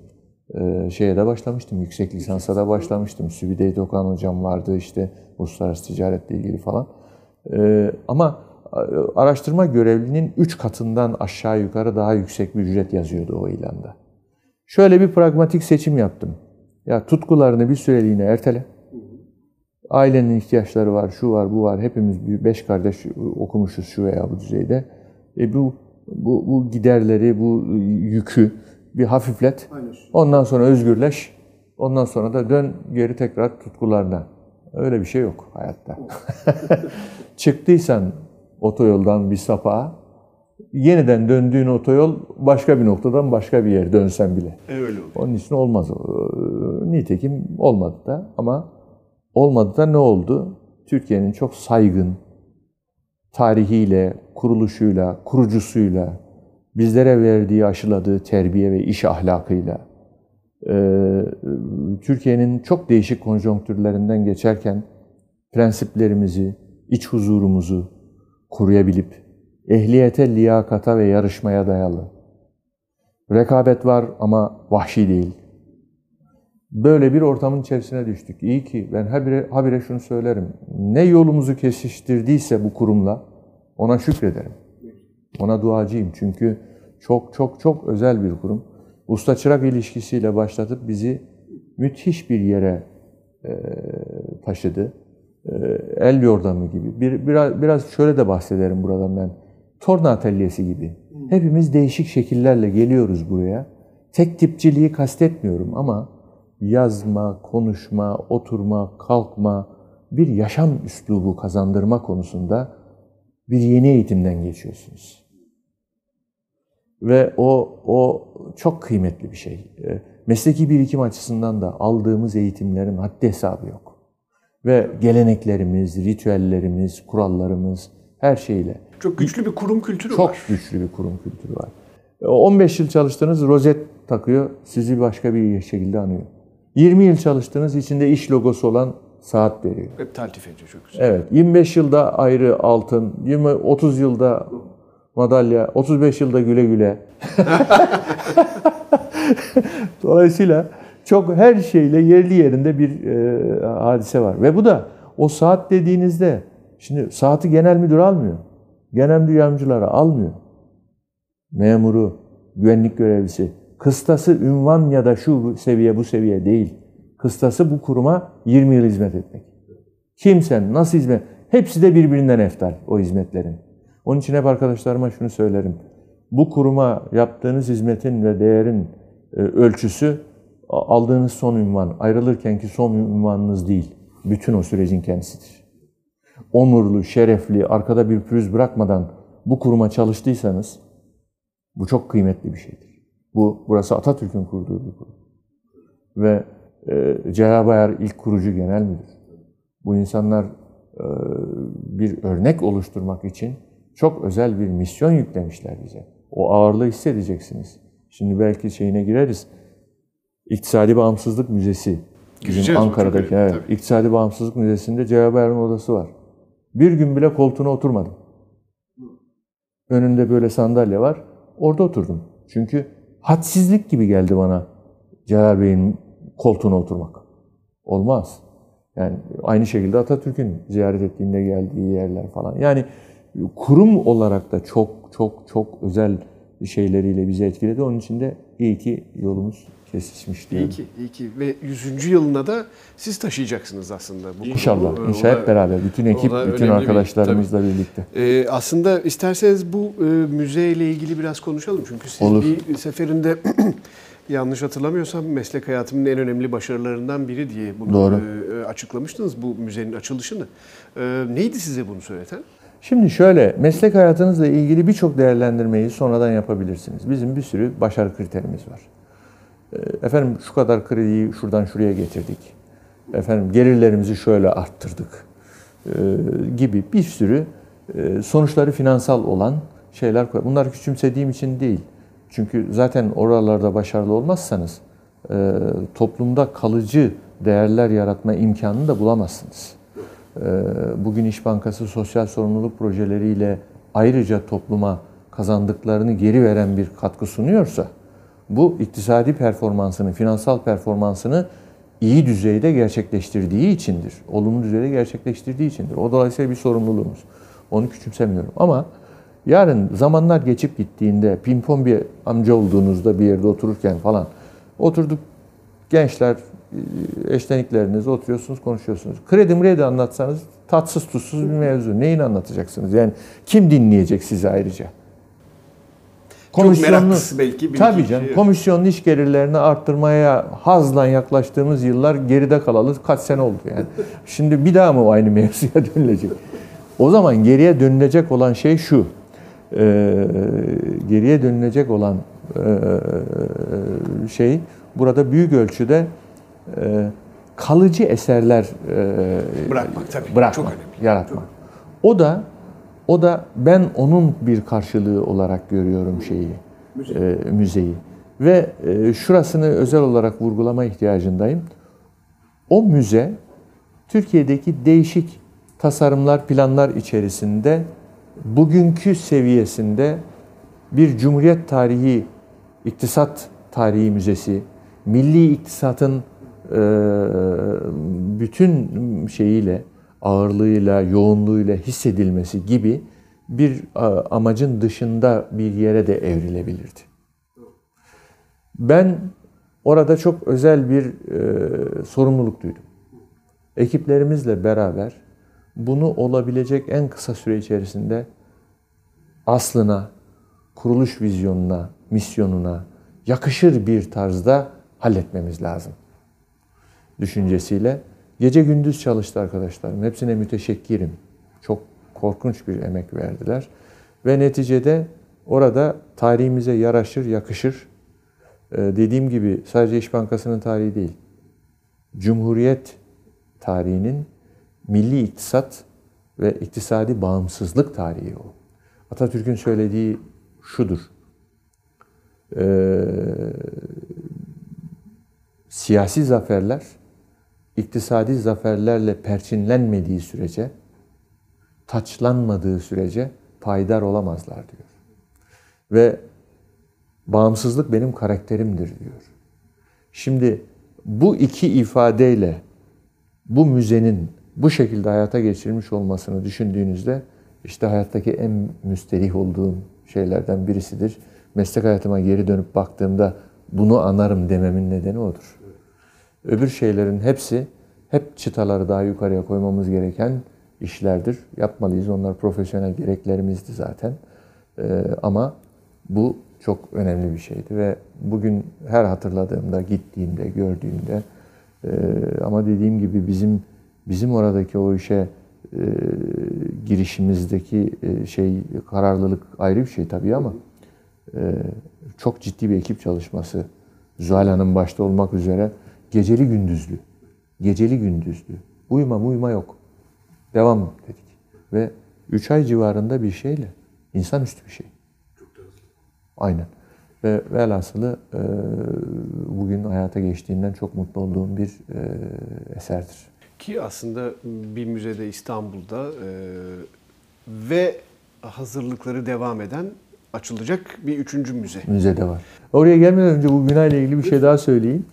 E, şeye de başlamıştım, yüksek lisansa da başlamıştım. Sübide Dokan hocam vardı işte uluslararası ticaretle ilgili falan. E, ama e, araştırma görevlinin 3 katından aşağı yukarı daha yüksek bir ücret yazıyordu o ilanda. Şöyle bir pragmatik seçim yaptım. Ya tutkularını bir süreliğine ertele. Ailenin ihtiyaçları var, şu var, bu var. Hepimiz beş kardeş okumuşuz şu veya bu düzeyde. E bu, bu, bu giderleri, bu yükü bir hafiflet. Ondan sonra özgürleş. Ondan sonra da dön geri tekrar tutkularına. Öyle bir şey yok hayatta. Çıktıysan otoyoldan bir sapağa, yeniden döndüğün otoyol başka bir noktadan başka bir yer dönsen bile. E, öyle oldu. Onun için olmaz. o. Nitekim olmadı da ama olmadı da ne oldu? Türkiye'nin çok saygın, tarihiyle, kuruluşuyla, kurucusuyla, bizlere verdiği, aşıladığı terbiye ve iş ahlakıyla, e, Türkiye'nin çok değişik konjonktürlerinden geçerken prensiplerimizi, iç huzurumuzu koruyabilip, ehliyete, liyakata ve yarışmaya dayalı. Rekabet var ama vahşi değil. Böyle bir ortamın içerisine düştük. İyi ki ben habire, habire şunu söylerim. Ne yolumuzu kesiştirdiyse bu kurumla ona şükrederim. Ona duacıyım çünkü çok çok çok özel bir kurum. Usta çırak ilişkisiyle başlatıp bizi müthiş bir yere e, taşıdı. E, el yordamı gibi. Bir, biraz, biraz şöyle de bahsederim buradan ben. Torna atölyesi gibi. Hepimiz değişik şekillerle geliyoruz buraya. Tek tipçiliği kastetmiyorum ama yazma, konuşma, oturma, kalkma, bir yaşam üslubu kazandırma konusunda bir yeni eğitimden geçiyorsunuz. Ve o, o çok kıymetli bir şey. Mesleki birikim açısından da aldığımız eğitimlerin haddi hesabı yok. Ve geleneklerimiz, ritüellerimiz, kurallarımız her şeyle. Çok güçlü bir kurum kültürü Çok var. güçlü bir kurum kültürü var. 15 yıl çalıştınız, rozet takıyor, sizi başka bir şekilde anıyor. 20 yıl çalıştınız, içinde iş logosu olan saat veriyor. Hep taltif ediyor çok güzel. Evet, 25 yılda ayrı altın, 20 30 yılda madalya, 35 yılda güle güle. Dolayısıyla çok her şeyle yerli yerinde bir e, hadise var. Ve bu da o saat dediğinizde, şimdi saati genel müdür almıyor. Genel müdür yardımcıları almıyor. Memuru, güvenlik görevlisi. Kıstası ünvan ya da şu seviye bu seviye değil. Kıstası bu kuruma 20 yıl hizmet etmek. Kimsen, nasıl hizmet? Hepsi de birbirinden eftal o hizmetlerin. Onun için hep arkadaşlarıma şunu söylerim. Bu kuruma yaptığınız hizmetin ve değerin e, ölçüsü aldığınız son ünvan, ayrılırkenki son ünvanınız değil. Bütün o sürecin kendisidir. Onurlu, şerefli, arkada bir pürüz bırakmadan bu kuruma çalıştıysanız bu çok kıymetli bir şeydir. Bu burası Atatürk'ün kurduğu bir kurum. Ve e, Celal Bayar ilk kurucu genel müdür. Bu insanlar e, bir örnek oluşturmak için çok özel bir misyon yüklemişler bize. O ağırlığı hissedeceksiniz. Şimdi belki şeyine gireriz. İktisadi Bağımsızlık Müzesi. Bizim Gireceğiz, Ankara'daki. Evet. İktisadi Bağımsızlık Müzesi'nde Celal Bayar'ın odası var. Bir gün bile koltuğuna oturmadım. Önünde böyle sandalye var. Orada oturdum. Çünkü hadsizlik gibi geldi bana Celal Bey'in koltuğuna oturmak. Olmaz. Yani aynı şekilde Atatürk'ün ziyaret ettiğinde geldiği yerler falan. Yani kurum olarak da çok çok çok özel şeyleriyle bizi etkiledi. Onun için de iyi ki yolumuz kesişmiş diyorum. İyi ki, iyi ki. Ve 100. yılına da siz taşıyacaksınız aslında. Bu. İnşallah. O İnşallah hep beraber. Bütün ekip, bütün önemli bir- arkadaşlarımızla birlikte. Ee, aslında isterseniz bu e, müzeyle ilgili biraz konuşalım. Çünkü siz Olur. bir seferinde yanlış hatırlamıyorsam meslek hayatımın en önemli başarılarından biri diye bunu Doğru. e, açıklamıştınız bu müzenin açılışını. E, neydi size bunu söyleten? Şimdi şöyle, meslek hayatınızla ilgili birçok değerlendirmeyi sonradan yapabilirsiniz. Bizim bir sürü başarı kriterimiz var. Ee, Efendim şu kadar krediyi şuradan şuraya getirdik. Efendim gelirlerimizi şöyle arttırdık. Ee, gibi bir sürü e, sonuçları finansal olan şeyler koy. Bunlar küçümsediğim için değil. Çünkü zaten oralarda başarılı olmazsanız e, toplumda kalıcı değerler yaratma imkanını da bulamazsınız. Ee, Bugün İş Bankası sosyal sorumluluk projeleriyle ayrıca topluma kazandıklarını geri veren bir katkı sunuyorsa bu iktisadi performansını, finansal performansını iyi düzeyde gerçekleştirdiği içindir. Olumlu düzeyde gerçekleştirdiği içindir. O dolayısıyla bir sorumluluğumuz. Onu küçümsemiyorum. Ama yarın zamanlar geçip gittiğinde pimpon bir amca olduğunuzda bir yerde otururken falan oturduk gençler eşlenikleriniz oturuyorsunuz konuşuyorsunuz. Kredi mredi anlatsanız tatsız tuzsuz bir mevzu. Neyini anlatacaksınız? Yani kim dinleyecek sizi ayrıca? Çok meraklısı belki. Tabii canım. kişi. Komisyonun iş gelirlerini arttırmaya hazla yaklaştığımız yıllar geride kalalı kaç sene oldu yani. Şimdi bir daha mı aynı mevzuya dönülecek? O zaman geriye dönülecek olan şey şu. Ee, geriye dönülecek olan e, şey burada büyük ölçüde e, kalıcı eserler e, Bırakmak tabii. bırakmak, Çok önemli. yaratmak. O da O da ben onun bir karşılığı olarak görüyorum şeyi, e, müzeyi. Ve e, şurasını özel olarak vurgulama ihtiyacındayım. O müze Türkiye'deki değişik tasarımlar, planlar içerisinde bugünkü seviyesinde bir Cumhuriyet Tarihi İktisat Tarihi Müzesi, milli iktisatın bütün şeyiyle, ağırlığıyla, yoğunluğuyla hissedilmesi gibi bir amacın dışında bir yere de evrilebilirdi. Ben orada çok özel bir e, sorumluluk duydum. Ekiplerimizle beraber bunu olabilecek en kısa süre içerisinde aslına, kuruluş vizyonuna, misyonuna yakışır bir tarzda halletmemiz lazım. Düşüncesiyle gece gündüz çalıştı arkadaşlarım. Hepsine müteşekkirim. Çok korkunç bir emek verdiler. Ve neticede orada tarihimize yaraşır, yakışır. Ee, dediğim gibi sadece İş Bankası'nın tarihi değil. Cumhuriyet tarihinin milli iktisat ve iktisadi bağımsızlık tarihi o. Atatürk'ün söylediği şudur. Ee, siyasi zaferler iktisadi zaferlerle perçinlenmediği sürece, taçlanmadığı sürece payidar olamazlar diyor. Ve bağımsızlık benim karakterimdir diyor. Şimdi bu iki ifadeyle bu müzenin bu şekilde hayata geçirilmiş olmasını düşündüğünüzde işte hayattaki en müsterih olduğum şeylerden birisidir. Meslek hayatıma geri dönüp baktığımda bunu anarım dememin nedeni odur. Öbür şeylerin hepsi hep çıtaları daha yukarıya koymamız gereken işlerdir. Yapmalıyız. Onlar profesyonel gereklerimizdi zaten. Ee, ama bu çok önemli bir şeydi ve bugün her hatırladığımda, gittiğimde, gördüğümde e, ama dediğim gibi bizim bizim oradaki o işe e, girişimizdeki e, şey kararlılık ayrı bir şey tabii ama e, çok ciddi bir ekip çalışması Zuhal Hanım başta olmak üzere geceli gündüzlü. Geceli gündüzlü. Uyuma uyuma yok. Devam dedik. Ve 3 ay civarında bir şeyle insanüstü bir şey. Aynen. Ve velhasılı e, bugün hayata geçtiğinden çok mutlu olduğum bir e, eserdir. Ki aslında bir müzede İstanbul'da e, ve hazırlıkları devam eden açılacak bir üçüncü müze. Müzede var. Oraya gelmeden önce bu bina ile ilgili bir şey daha söyleyeyim.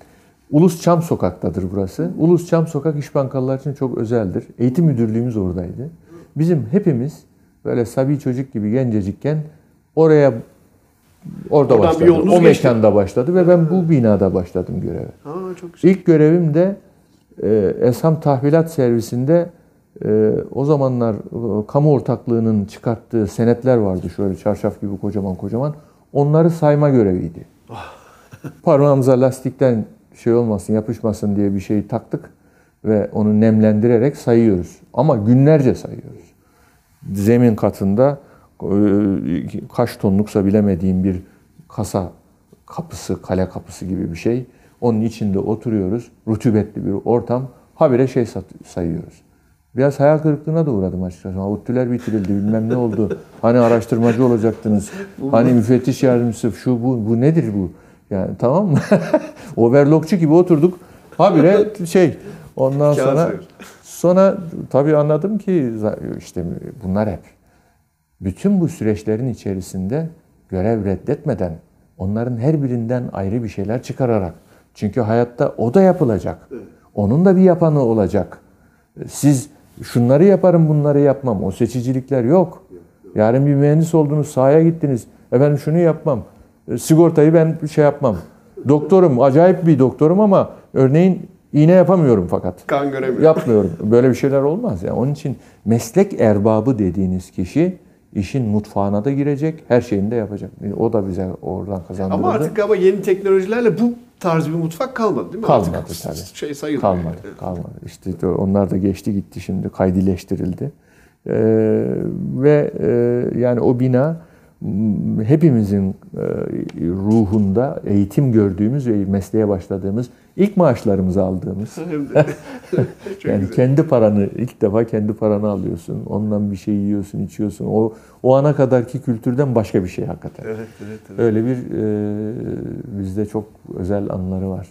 Ulus Çam Sokak'tadır burası. Ulus Çam Sokak İş Bankalılar için çok özeldir. Eğitim müdürlüğümüz oradaydı. Bizim hepimiz böyle sabi çocuk gibi gencecikken oraya orada Oradan başladı. O geçti. mekanda başladı ve ben bu binada başladım göreve. Ha çok güzel. İlk görevim de e, Esam Tahvilat Servisinde e, o zamanlar e, kamu ortaklığının çıkarttığı senetler vardı şöyle çarşaf gibi kocaman kocaman. Onları sayma göreviydi. Parmağımıza lastikten şey olmasın, yapışmasın diye bir şey taktık ve onu nemlendirerek sayıyoruz. Ama günlerce sayıyoruz. Zemin katında e, kaç tonluksa bilemediğim bir kasa kapısı, kale kapısı gibi bir şey. Onun içinde oturuyoruz. Rutubetli bir ortam. Habire şey sayıyoruz. Biraz hayal kırıklığına da uğradım açıkçası. ODTÜ'ler bitirildi, bilmem ne oldu. Hani araştırmacı olacaktınız. Hani müfettiş yardımcısı, şu bu, bu nedir bu? Yani tamam mı? Overlockçu gibi oturduk. Habire şey, ondan sonra sonra tabii anladım ki işte bunlar hep bütün bu süreçlerin içerisinde görev reddetmeden onların her birinden ayrı bir şeyler çıkararak çünkü hayatta o da yapılacak. Onun da bir yapanı olacak. Siz şunları yaparım bunları yapmam. O seçicilikler yok. Yarın bir mühendis oldunuz sahaya gittiniz. Efendim şunu yapmam. E, Sigortayı ben şey yapmam. Doktorum acayip bir doktorum ama örneğin iğne yapamıyorum fakat. Kan göremiyorum. Yapmıyorum. Böyle bir şeyler olmaz. Yani onun için meslek erbabı dediğiniz kişi işin mutfağına da girecek, her şeyini de yapacak. O da bize oradan kazandırıldı. Ama artık ama yeni teknolojilerle bu tarz bir mutfak kalmadı değil mi? Kalmadı artık tabii. Şey sayılmıyor. kalmadı, kalmadı. İşte onlar da geçti gitti şimdi, kaydileştirildi. Ee, ve e, yani o bina hepimizin e, ruhunda eğitim gördüğümüz ve mesleğe başladığımız ilk maaşlarımızı aldığımız. Yani güzel. kendi paranı ilk defa kendi paranı alıyorsun. Ondan bir şey yiyorsun, içiyorsun. O o ana kadarki kültürden başka bir şey hakikaten. Evet, evet, evet. Öyle bir e, bizde çok özel anıları var.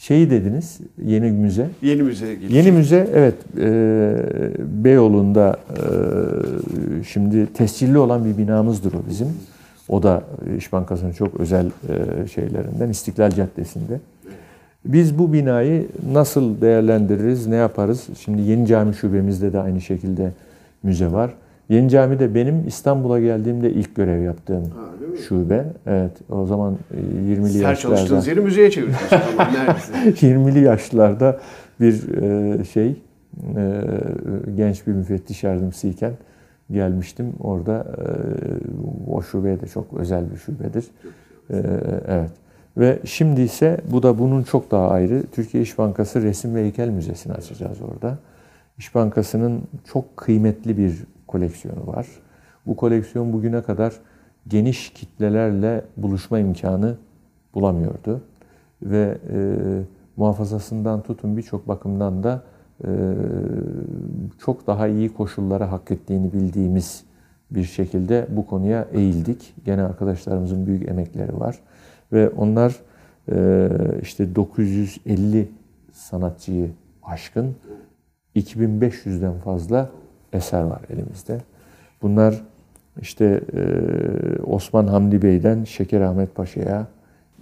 Şeyi dediniz, yeni müze. Yeni müzeye geliyor. Yeni müze evet e, Beyoğlu'nda e, şimdi tescilli olan bir binamızdır o bizim. O da İş Bankası'nın çok özel e, şeylerinden İstiklal Caddesi'nde. Biz bu binayı nasıl değerlendiririz, ne yaparız? Şimdi Yeni Cami Şubemizde de aynı şekilde müze var. Yeni Cami de benim İstanbul'a geldiğimde ilk görev yaptığım Ha, şube. Evet o zaman e, 20'li Her yaşlarda. çalıştığınız yeri müzeye çevirdiniz o zaman neredeyse. 20'li yaşlarda bir e, şey e, genç bir müfettiş yardımcısıyken gelmiştim. Orada e, o şube de çok özel bir şubedir. E, evet. Ve şimdi ise bu da bunun çok daha ayrı. Türkiye İş Bankası Resim ve Heykel Müzesi'ni açacağız orada. İş Bankası'nın çok kıymetli bir koleksiyonu var. Bu koleksiyon bugüne kadar geniş kitlelerle buluşma imkanı bulamıyordu. Ve e, muhafazasından tutun birçok bakımdan da e, çok daha iyi koşullara hak ettiğini bildiğimiz bir şekilde bu konuya eğildik. Gene arkadaşlarımızın büyük emekleri var. Ve onlar e, işte 950 sanatçıyı aşkın 2500'den fazla eser var elimizde. Bunlar işte e, Osman Hamdi Bey'den Şeker Ahmet Paşa'ya,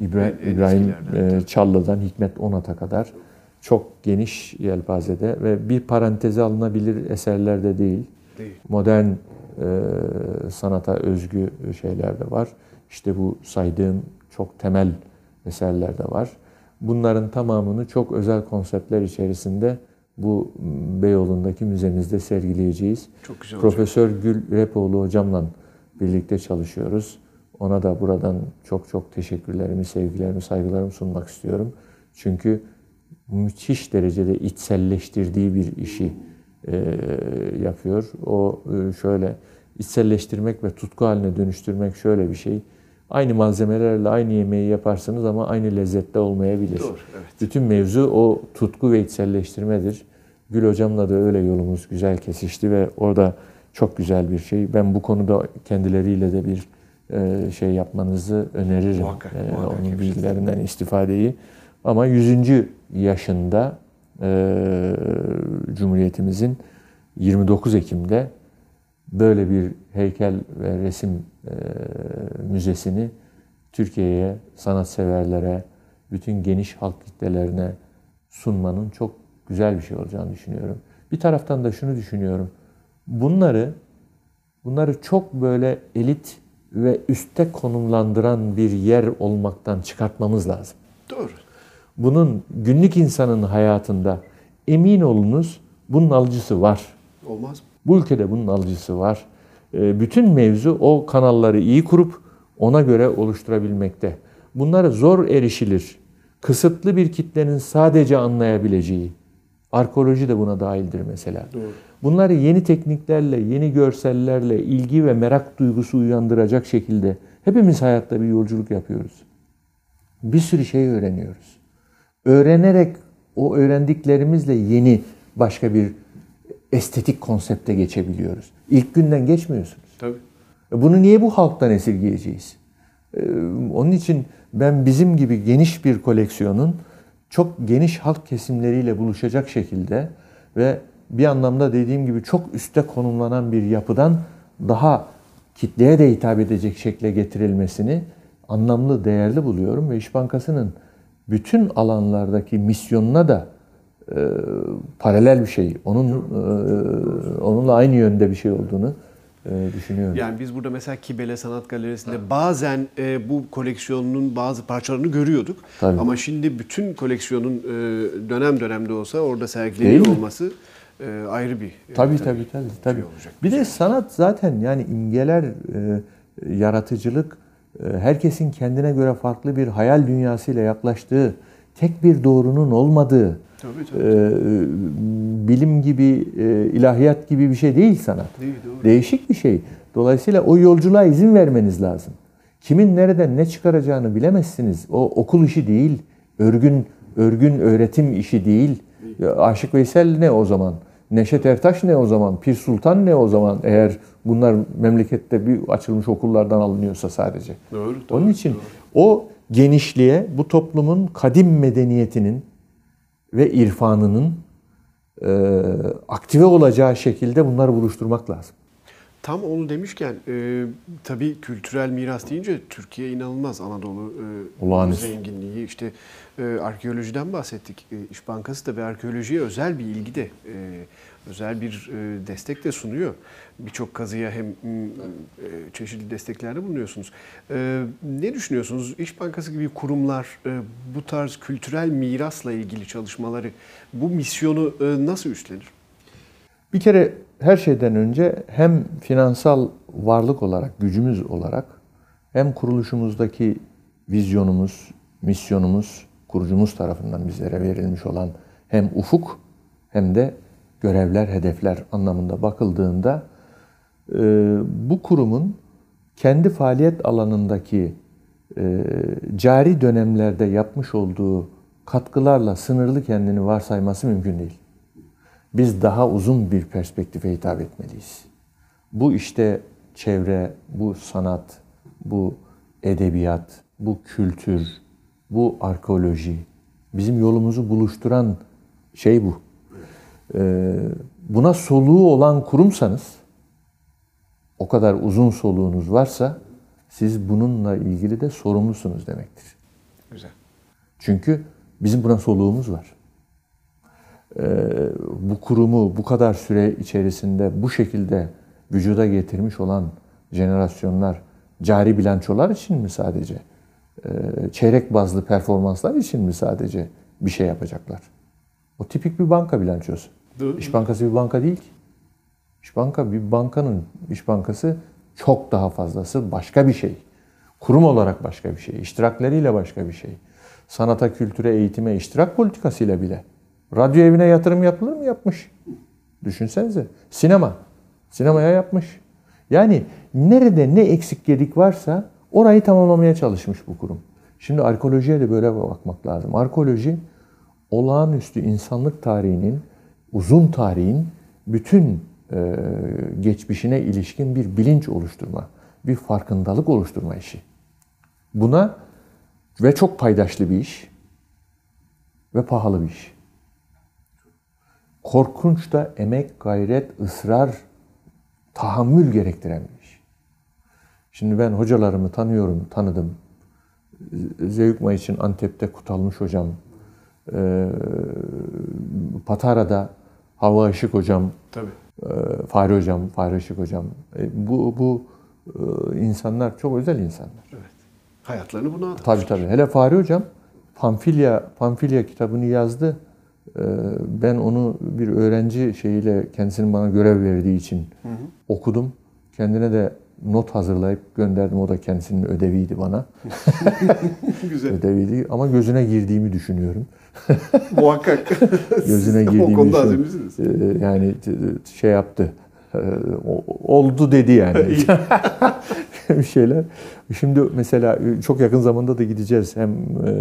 İbrahim, En- en İbrahim e, Çallı'dan Hikmet Onat'a kadar çok geniş yelpazede ve bir paranteze alınabilir eserler de değil. Değil. Modern e, sanata özgü şeyler de var. İşte bu saydığım çok temel eserler de var. Bunların tamamını çok özel konseptler içerisinde bu Beyoğlu'ndaki müzemizde sergileyeceğiz. Çok güzel olacak. Profesör Gül Repoğlu hocamla birlikte çalışıyoruz. Ona da buradan çok çok teşekkürlerimi, sevgilerimi, saygılarımı sunmak istiyorum. Çünkü müthiş derecede içselleştirdiği bir işi e, yapıyor. O e, şöyle içselleştirmek ve tutku haline dönüştürmek şöyle bir şey. Aynı malzemelerle aynı yemeği yaparsınız ama aynı lezzette olmayabilir. Doğru, evet. Bütün mevzu o tutku ve içselleştirmedir. Gül hocamla da öyle yolumuz güzel kesişti ve orada çok güzel bir şey. Ben bu konuda kendileriyle de bir e, şey yapmanızı öneririm. Muhakkak, E, muhakkak onun bilgilerinden istifadeyi. Ama 100. yaşında e, Cumhuriyetimizin 29 Ekim'de böyle bir heykel ve resim e, müzesini Türkiye'ye, sanatseverlere, bütün geniş halk kitlelerine sunmanın çok güzel bir şey olacağını düşünüyorum. Bir taraftan da şunu düşünüyorum. Bunları bunları çok böyle elit ve üste konumlandıran bir yer olmaktan çıkartmamız lazım. Doğru. Bunun günlük insanın hayatında emin olunuz bunun alıcısı var. Olmaz mı? Bu ülkede bunun alıcısı var. E, Bütün mevzu o kanalları iyi kurup ona göre oluşturabilmekte. Bunları zor erişilir, kısıtlı bir kitlenin sadece anlayabileceği, arkeoloji de buna dahildir mesela. Doğru. Bunları yeni tekniklerle, yeni görsellerle, ilgi ve merak duygusu uyandıracak şekilde hepimiz hayatta bir yolculuk yapıyoruz. Bir sürü şey öğreniyoruz. Öğrenerek o öğrendiklerimizle yeni başka bir estetik konsepte geçebiliyoruz. İlk günden geçmiyorsunuz. Tabii. E Bunu niye bu halktan esirgeyeceğiz? Ee, Onun için ben bizim gibi geniş bir koleksiyonun çok geniş halk kesimleriyle buluşacak şekilde ve bir anlamda dediğim gibi çok üste konumlanan bir yapıdan daha kitleye de hitap edecek şekle getirilmesini anlamlı, değerli buluyorum ve İş Bankası'nın bütün alanlardaki misyonuna da e, paralel bir şey, onun e, onunla aynı yönde bir şey olduğunu e, düşünüyorum. Yani biz burada mesela Kibele Sanat Galerisi'nde bazen e, bu koleksiyonun bazı parçalarını görüyorduk. Tabii. Ama şimdi bütün koleksiyonun e, dönem dönemde olsa orada sergileniyor olması e, ayrı bir e, Tabii tabii tabii. tabii. şey olacak. Bir de sanat zaten yani imgeler, e, yaratıcılık, e, herkesin kendine göre farklı bir hayal dünyasıyla yaklaştığı, tek bir doğrunun olmadığı, Tabii, tabii. e, bilim gibi, e, ilahiyat gibi bir şey değil sanat. Değil, doğru. Değişik bir şey. Dolayısıyla o yolculuğa izin vermeniz lazım. Kimin nereden ne çıkaracağını bilemezsiniz. O okul işi değil, örgün örgün öğretim işi değil. Aşık Veysel ne o zaman? Neşet Ertaş ne o zaman? Pir Sultan ne o zaman? Eğer bunlar memlekette bir açılmış okullardan alınıyorsa sadece. Doğru, Onun için o genişliğe bu toplumun kadim medeniyetinin ve irfanının e, aktive olacağı şekilde bunları buluşturmak lazım. Tam onu demişken e, tabii kültürel miras deyince Türkiye inanılmaz Anadolu e, Olağanüstü. zenginliği işte e, arkeolojiden bahsettik. E, İş Bankası da ve arkeolojiye özel bir ilgi de e, özel bir e, destek de sunuyor. Birçok kazıya hem e, çeşitli desteklerde bulunuyorsunuz. E, ne düşünüyorsunuz? İş Bankası gibi kurumlar bu tarz kültürel mirasla ilgili çalışmaları bu misyonu nasıl üstlenir? Bir kere her şeyden önce hem finansal varlık olarak, gücümüz olarak hem kuruluşumuzdaki vizyonumuz, misyonumuz, kurucumuz tarafından bizlere verilmiş olan hem ufuk hem de görevler, hedefler anlamında bakıldığında e, bu kurumun kendi faaliyet alanındaki e, cari dönemlerde yapmış olduğu katkılarla sınırlı kendini varsayması mümkün değil. Biz daha uzun bir perspektife hitap etmeliyiz. Bu işte çevre, bu sanat, bu edebiyat, bu kültür, bu arkeoloji, bizim yolumuzu buluşturan şey bu. Ee, buna soluğu olan kurumsanız, o kadar uzun soluğunuz varsa siz bununla ilgili de sorumlusunuz demektir. Güzel. Çünkü bizim buna soluğumuz var. Ee, bu kurumu bu kadar süre içerisinde bu şekilde vücuda getirmiş olan jenerasyonlar cari bilançolar için mi sadece? Ee, çeyrek bazlı performanslar için mi sadece bir şey yapacaklar? O tipik bir banka bilançosu. İş Bankası bir banka değil ki. İş Banka bir bankanın, İş Bankası çok daha fazlası başka bir şey. Kurum olarak başka bir şey. iştirakleriyle başka bir şey. Sanata, kültüre, eğitime, iştirak politikasıyla bile. Radyo evine yatırım yapılır mı? Yapmış. Düşünsenize. Sinema. Sinemaya yapmış. Yani nerede ne eksik gedik varsa orayı tamamlamaya çalışmış bu kurum. Şimdi arkeolojiye de böyle bakmak lazım. Arkeoloji olağanüstü insanlık tarihinin, uzun tarihin bütün e, geçmişine ilişkin bir bilinç oluşturma, bir farkındalık oluşturma işi. Buna ve çok paydaşlı bir iş ve pahalı bir iş. Korkunç da emek, gayret, ısrar, tahammül gerektiren bir iş. Şimdi ben hocalarımı tanıyorum, tanıdım. Zeyukma için Antep'te Kutalmış hocam, e, Patara'da Hava Işık hocam, Tabii. e, Fahri hocam, Fahri Işık hocam. E, bu bu e, insanlar çok özel insanlar. Evet. Hayatlarını buna adamış. Tabii tabii. Hele Fahri hocam Pamfilya Pamfilya kitabını yazdı. Ee, Ben onu bir öğrenci şeyiyle kendisinin bana görev verdiği için okudum. Kendine de not hazırlayıp gönderdim. O da kendisinin ödeviydi bana. Güzel. Ödeviydi ama gözüne girdiğimi düşünüyorum. Muhakkak. Gözüne girdiğimi O konuda düşünüyorum. azimisiniz. Ee, Yani şey yaptı. Ee, Oldu dedi yani. bir şeyler. Şimdi mesela çok yakın zamanda da gideceğiz. Hem e,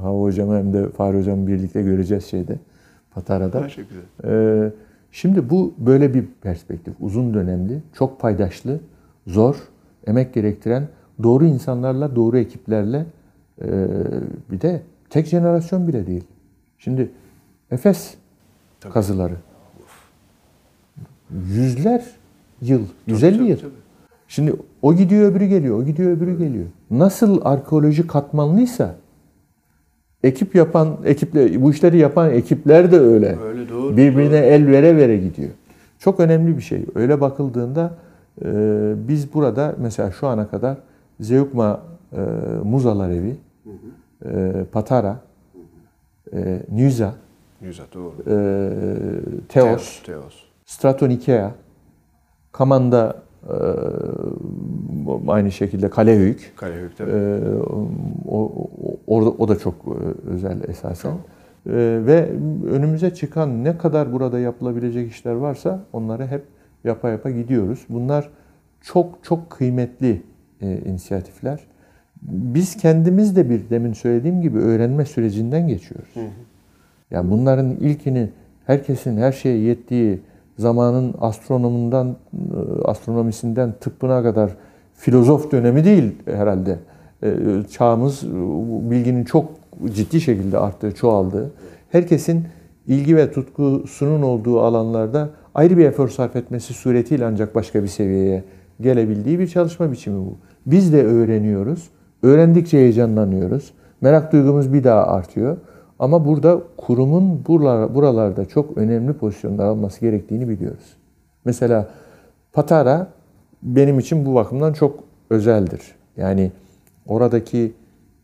Hava hocamı hem de Fahri hocamı birlikte göreceğiz şeyde. Patara'da. Ha, çok güzel. Ee, Şimdi bu böyle bir perspektif. Uzun dönemli, çok paydaşlı, zor, emek gerektiren, doğru insanlarla, doğru ekiplerle e, bir de tek jenerasyon bile değil. Şimdi Efes Tabii. kazıları. Yüzler yıl, 150 Tabii, yıl. tabii. Şimdi o gidiyor öbürü geliyor, o gidiyor öbürü geliyor. Nasıl arkeoloji katmanlıysa ekip yapan, ekiple bu işleri yapan ekipler de öyle. Öyle doğru. Birbirine el vere vere gidiyor. Çok önemli bir şey. Öyle bakıldığında e, biz burada mesela şu ana kadar Zeugma e, Muzalar Evi, e, Patara, e, Nyuza, Güzel doğru. e, Teos, Teos. Stratonikea, Kaman'da aynı şekilde Kalehöyük. Karahöyük tabii. Ee, o, o, orada o da çok e, özel esasen. Ee, ve önümüze çıkan ne kadar burada yapılabilecek işler varsa onları hep yapa yapa gidiyoruz. Bunlar çok çok kıymetli e, inisiyatifler. biz kendimiz de bir demin söylediğim gibi öğrenme sürecinden geçiyoruz. Yani bunların ilkini herkesin her şeye yettiği zamanın astronomundan e, astronomisinden tıbbına kadar filozof dönemi değil herhalde. E, Çağımız e, bilginin çok ciddi şekilde arttığı, çoğaldığı. Herkesin ilgi ve tutkusunun olduğu alanlarda ayrı bir efor sarf etmesi suretiyle ancak başka bir seviyeye gelebildiği bir çalışma biçimi bu. Biz de öğreniyoruz. Öğrendikçe heyecanlanıyoruz. Merak duygumuz bir daha artıyor. Ama burada kurumun buralarda çok önemli pozisyonlar alması gerektiğini biliyoruz. Mesela Patara benim için bu bakımdan çok özeldir. Yani oradaki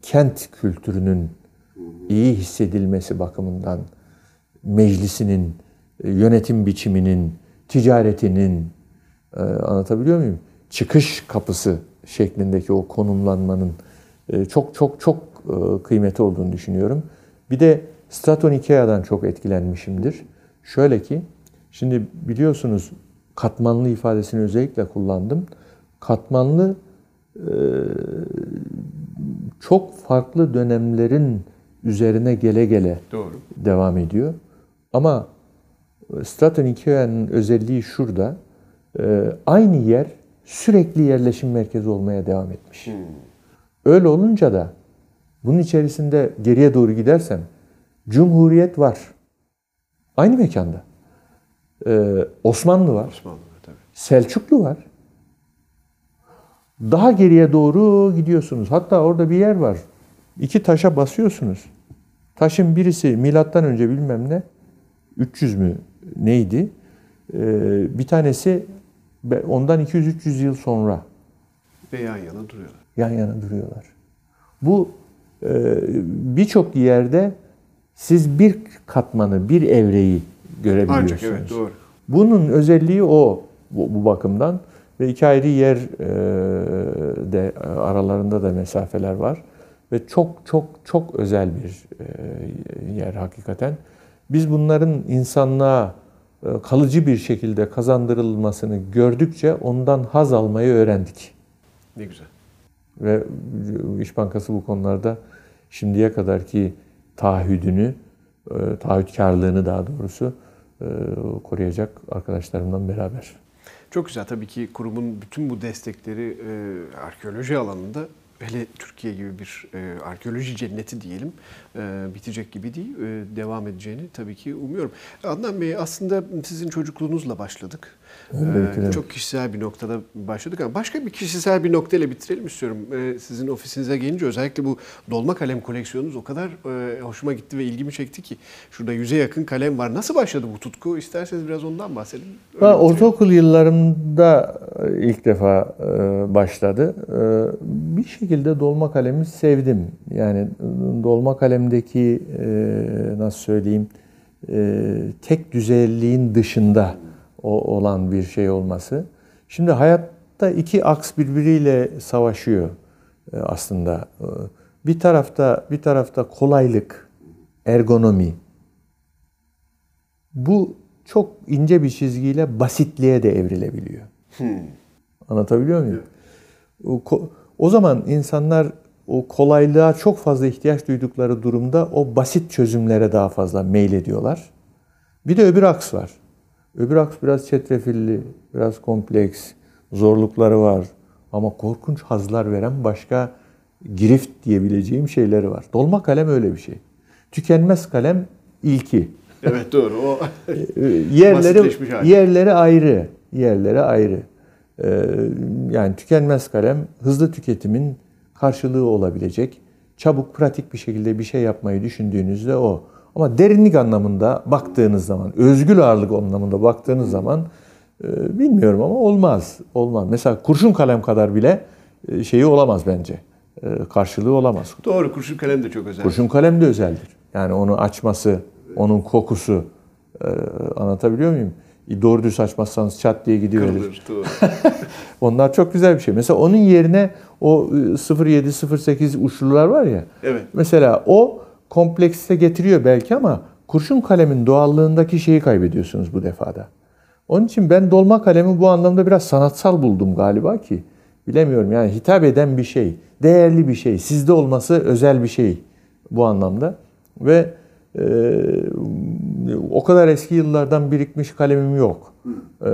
kent kültürünün iyi hissedilmesi bakımından meclisinin, yönetim biçiminin, ticaretinin e, anlatabiliyor muyum? Çıkış kapısı şeklindeki o konumlanmanın e, çok çok çok e, kıymeti olduğunu düşünüyorum. Bir de Straton Ikea'dan çok etkilenmişimdir. Şöyle ki, şimdi biliyorsunuz katmanlı ifadesini özellikle kullandım. Katmanlı çok farklı dönemlerin üzerine gele gele Doğru. devam ediyor. Ama Straton Ikea'nın özelliği şurada. Aynı yer sürekli yerleşim merkezi olmaya devam etmiş. Hmm. Öyle olunca da bunun içerisinde geriye doğru gidersem Cumhuriyet var. Aynı mekanda. Ee, Osmanlı var. Osmanlı tabii. Selçuklu var. Daha geriye doğru gidiyorsunuz. Hatta orada bir yer var. İki taşa basıyorsunuz. Taşın birisi milattan önce bilmem ne 300 mü neydi? Ee, bir tanesi ondan 200-300 yıl sonra. Ve yan yana duruyorlar. Yan yana duruyorlar. Bu birçok yerde siz bir katmanı, bir evreyi görebiliyorsunuz. Ancak evet doğru. Bunun özelliği o bu, bu bakımdan ve iki ayrı yer e, de aralarında da mesafeler var ve çok çok çok özel bir e, yer hakikaten. Biz bunların insanlığa e, kalıcı bir şekilde kazandırılmasını gördükçe ondan haz almayı öğrendik. Ne güzel. Ve İş Bankası bu konularda şimdiye kadarki taahhüdünü, e, taahhütkarlığını daha doğrusu e, koruyacak arkadaşlarımdan beraber. Çok güzel. Tabii ki kurumun bütün bu destekleri arkeoloji alanında hele Türkiye gibi bir e, arkeoloji cenneti diyelim e, bitecek gibi değil. E, devam edeceğini tabii ki umuyorum. Adnan Bey aslında sizin çocukluğunuzla başladık. Evet. Çok kişisel bir noktada başladık ama başka bir kişisel bir noktayla bitirelim istiyorum. Sizin ofisinize gelince özellikle bu dolma kalem koleksiyonunuz o kadar hoşuma gitti ve ilgimi çekti ki. Şurada yüze yakın kalem var. Nasıl başladı bu tutku? İsterseniz biraz ondan bahsedin. Ben ortaokul yıllarımda ilk defa başladı. Bir şekilde dolma kalemi sevdim. Yani dolma kalemdeki nasıl söyleyeyim tek düzelliğin dışında o olan bir şey olması. Şimdi hayatta iki aks birbiriyle savaşıyor e, aslında. E, bir tarafta bir tarafta kolaylık, ergonomi. Bu çok ince bir çizgiyle basitliğe de evrilebiliyor. Hmm. Anlatabiliyor muyum? O, o zaman insanlar o kolaylığa çok fazla ihtiyaç duydukları durumda o basit çözümlere daha fazla meylediyorlar. Bir de öbür aks var. Öbür aks biraz çetrefilli, biraz kompleks, zorlukları var. Ama korkunç hazlar veren başka girift diyebileceğim şeyleri var. Dolma kalem öyle bir şey. Tükenmez kalem ilki. Evet doğru. O ee, yerleri yerleri ayrı. Yerleri ayrı. Ee, yani tükenmez kalem hızlı tüketimin karşılığı olabilecek. Çabuk, pratik bir şekilde bir şey yapmayı düşündüğünüzde o. Ama derinlik anlamında baktığınız zaman, özgül ağırlık anlamında baktığınız zaman e, bilmiyorum ama olmaz. Olmaz. Mesela kurşun kalem kadar bile e, şeyi olamaz bence. E, karşılığı olamaz. Doğru kurşun kalem de çok özel. Kurşun kalem de özeldir. Yani onu açması, onun kokusu anlatabiliyor muyum? Doğru düz açmazsanız çat diye gidiyor. Kırılır, doğru. Onlar çok güzel bir şey. Mesela onun yerine o 07 08 uçlular var ya. Evet. Mesela o komplekse getiriyor belki ama kurşun kalemin doğallığındaki şeyi kaybediyorsunuz bu defada. Onun için ben dolma kalemi bu anlamda biraz sanatsal buldum galiba ki. bilemiyorum yani hitap eden bir şey, değerli bir şey, sizde olması özel bir şey bu anlamda ve e, o kadar eski yıllardan birikmiş kalemim yok. E,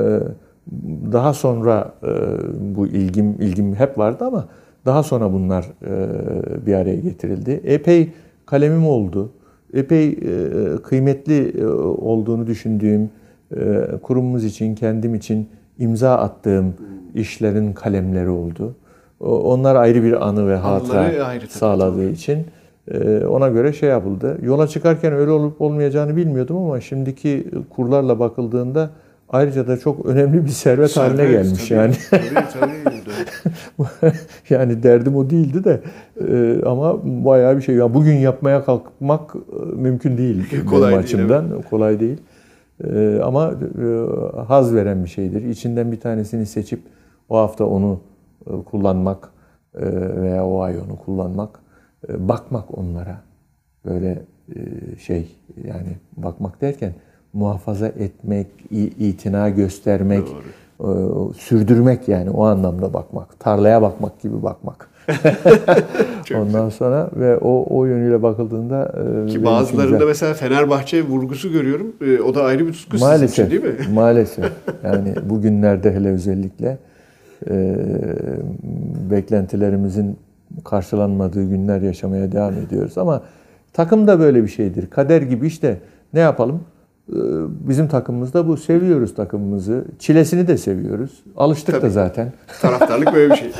daha sonra e, bu ilgim ilgim hep vardı ama daha sonra bunlar e, bir araya getirildi. Epey kalemim oldu. Epey e, kıymetli e, olduğunu düşündüğüm e, kurumumuz için, kendim için imza attığım işlerin kalemleri oldu. Onlar ayrı bir anı ve hatıra Anıları ayrı tabii, sağladığı tabii. için ona göre şey yapıldı. Yola çıkarken öyle olup olmayacağını bilmiyordum ama şimdiki kurlarla bakıldığında ayrıca da çok önemli bir servet, haline Servet, gelmiş tabii, yani. Tabii tabii. yani derdim o değildi de e, ama bayağı bir şey. Ya bugün yapmaya kalkmak e, mümkün değil Kolay benim değil, açımdan. Kolay değil. E, ama e, haz veren bir şeydir. İçinden bir tanesini seçip o hafta onu e, kullanmak e, veya o ay onu kullanmak, e, bakmak onlara böyle e, şey yani bakmak derken muhafaza etmek, itina göstermek, e, sürdürmek yani o anlamda bakmak. Tarlaya bakmak gibi bakmak. Ondan sonra ve o o yönüyle bakıldığında e, Ki bazılarında güzel. mesela Fenerbahçe vurgusu görüyorum. E, o da ayrı bir tutku sizin maalesef için değil mi? maalesef yani bugünlerde hele özellikle e, beklentilerimizin karşılanmadığı günler yaşamaya devam ediyoruz ama takım da böyle bir şeydir. Kader gibi işte ne yapalım? E, Bizim takımımızda bu. Seviyoruz takımımızı. Çilesini de seviyoruz. Alıştık da Tabii. zaten. Taraftarlık böyle bir şey.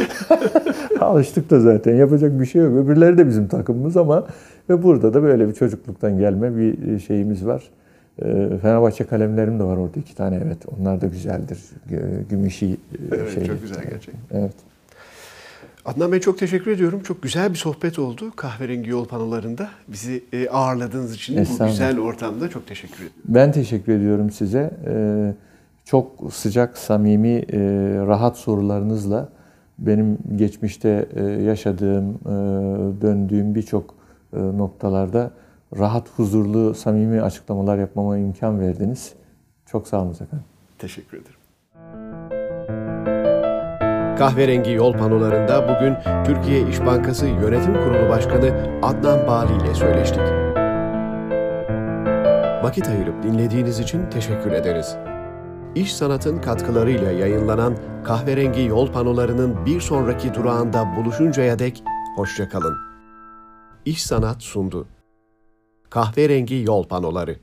Alıştık da zaten. Yapacak bir şey yok. Öbürleri de bizim takımımız ama ve burada da böyle bir çocukluktan gelme bir şeyimiz var. Ee, Fenerbahçe kalemlerim de var orada iki tane evet. Onlar da güzeldir. Gü- Gümüşi e, Evet, şeyli. çok güzel gerçekten. Evet. Adnan Bey çok teşekkür ediyorum. Çok güzel bir sohbet oldu kahverengi yol panolarında. Bizi e, ağırladığınız için bu güzel ortamda çok teşekkür ederim. Ben teşekkür ediyorum size. Ee, çok sıcak, samimi, e, rahat sorularınızla benim geçmişte e, yaşadığım, e, döndüğüm birçok e, noktalarda rahat, huzurlu, samimi açıklamalar yapmama imkan verdiniz. Çok sağ olun efendim. Teşekkür ederim. Kahverengi yol panolarında bugün Türkiye İş Bankası Yönetim Kurulu Başkanı Adnan Bali ile söyleştik. Vakit ayırıp dinlediğiniz için teşekkür ederiz. İş Sanat'ın katkılarıyla yayınlanan Kahverengi Yol Panolarının bir sonraki durağında buluşuncaya dek hoşçakalın. İş Sanat sundu. Kahverengi Yol Panoları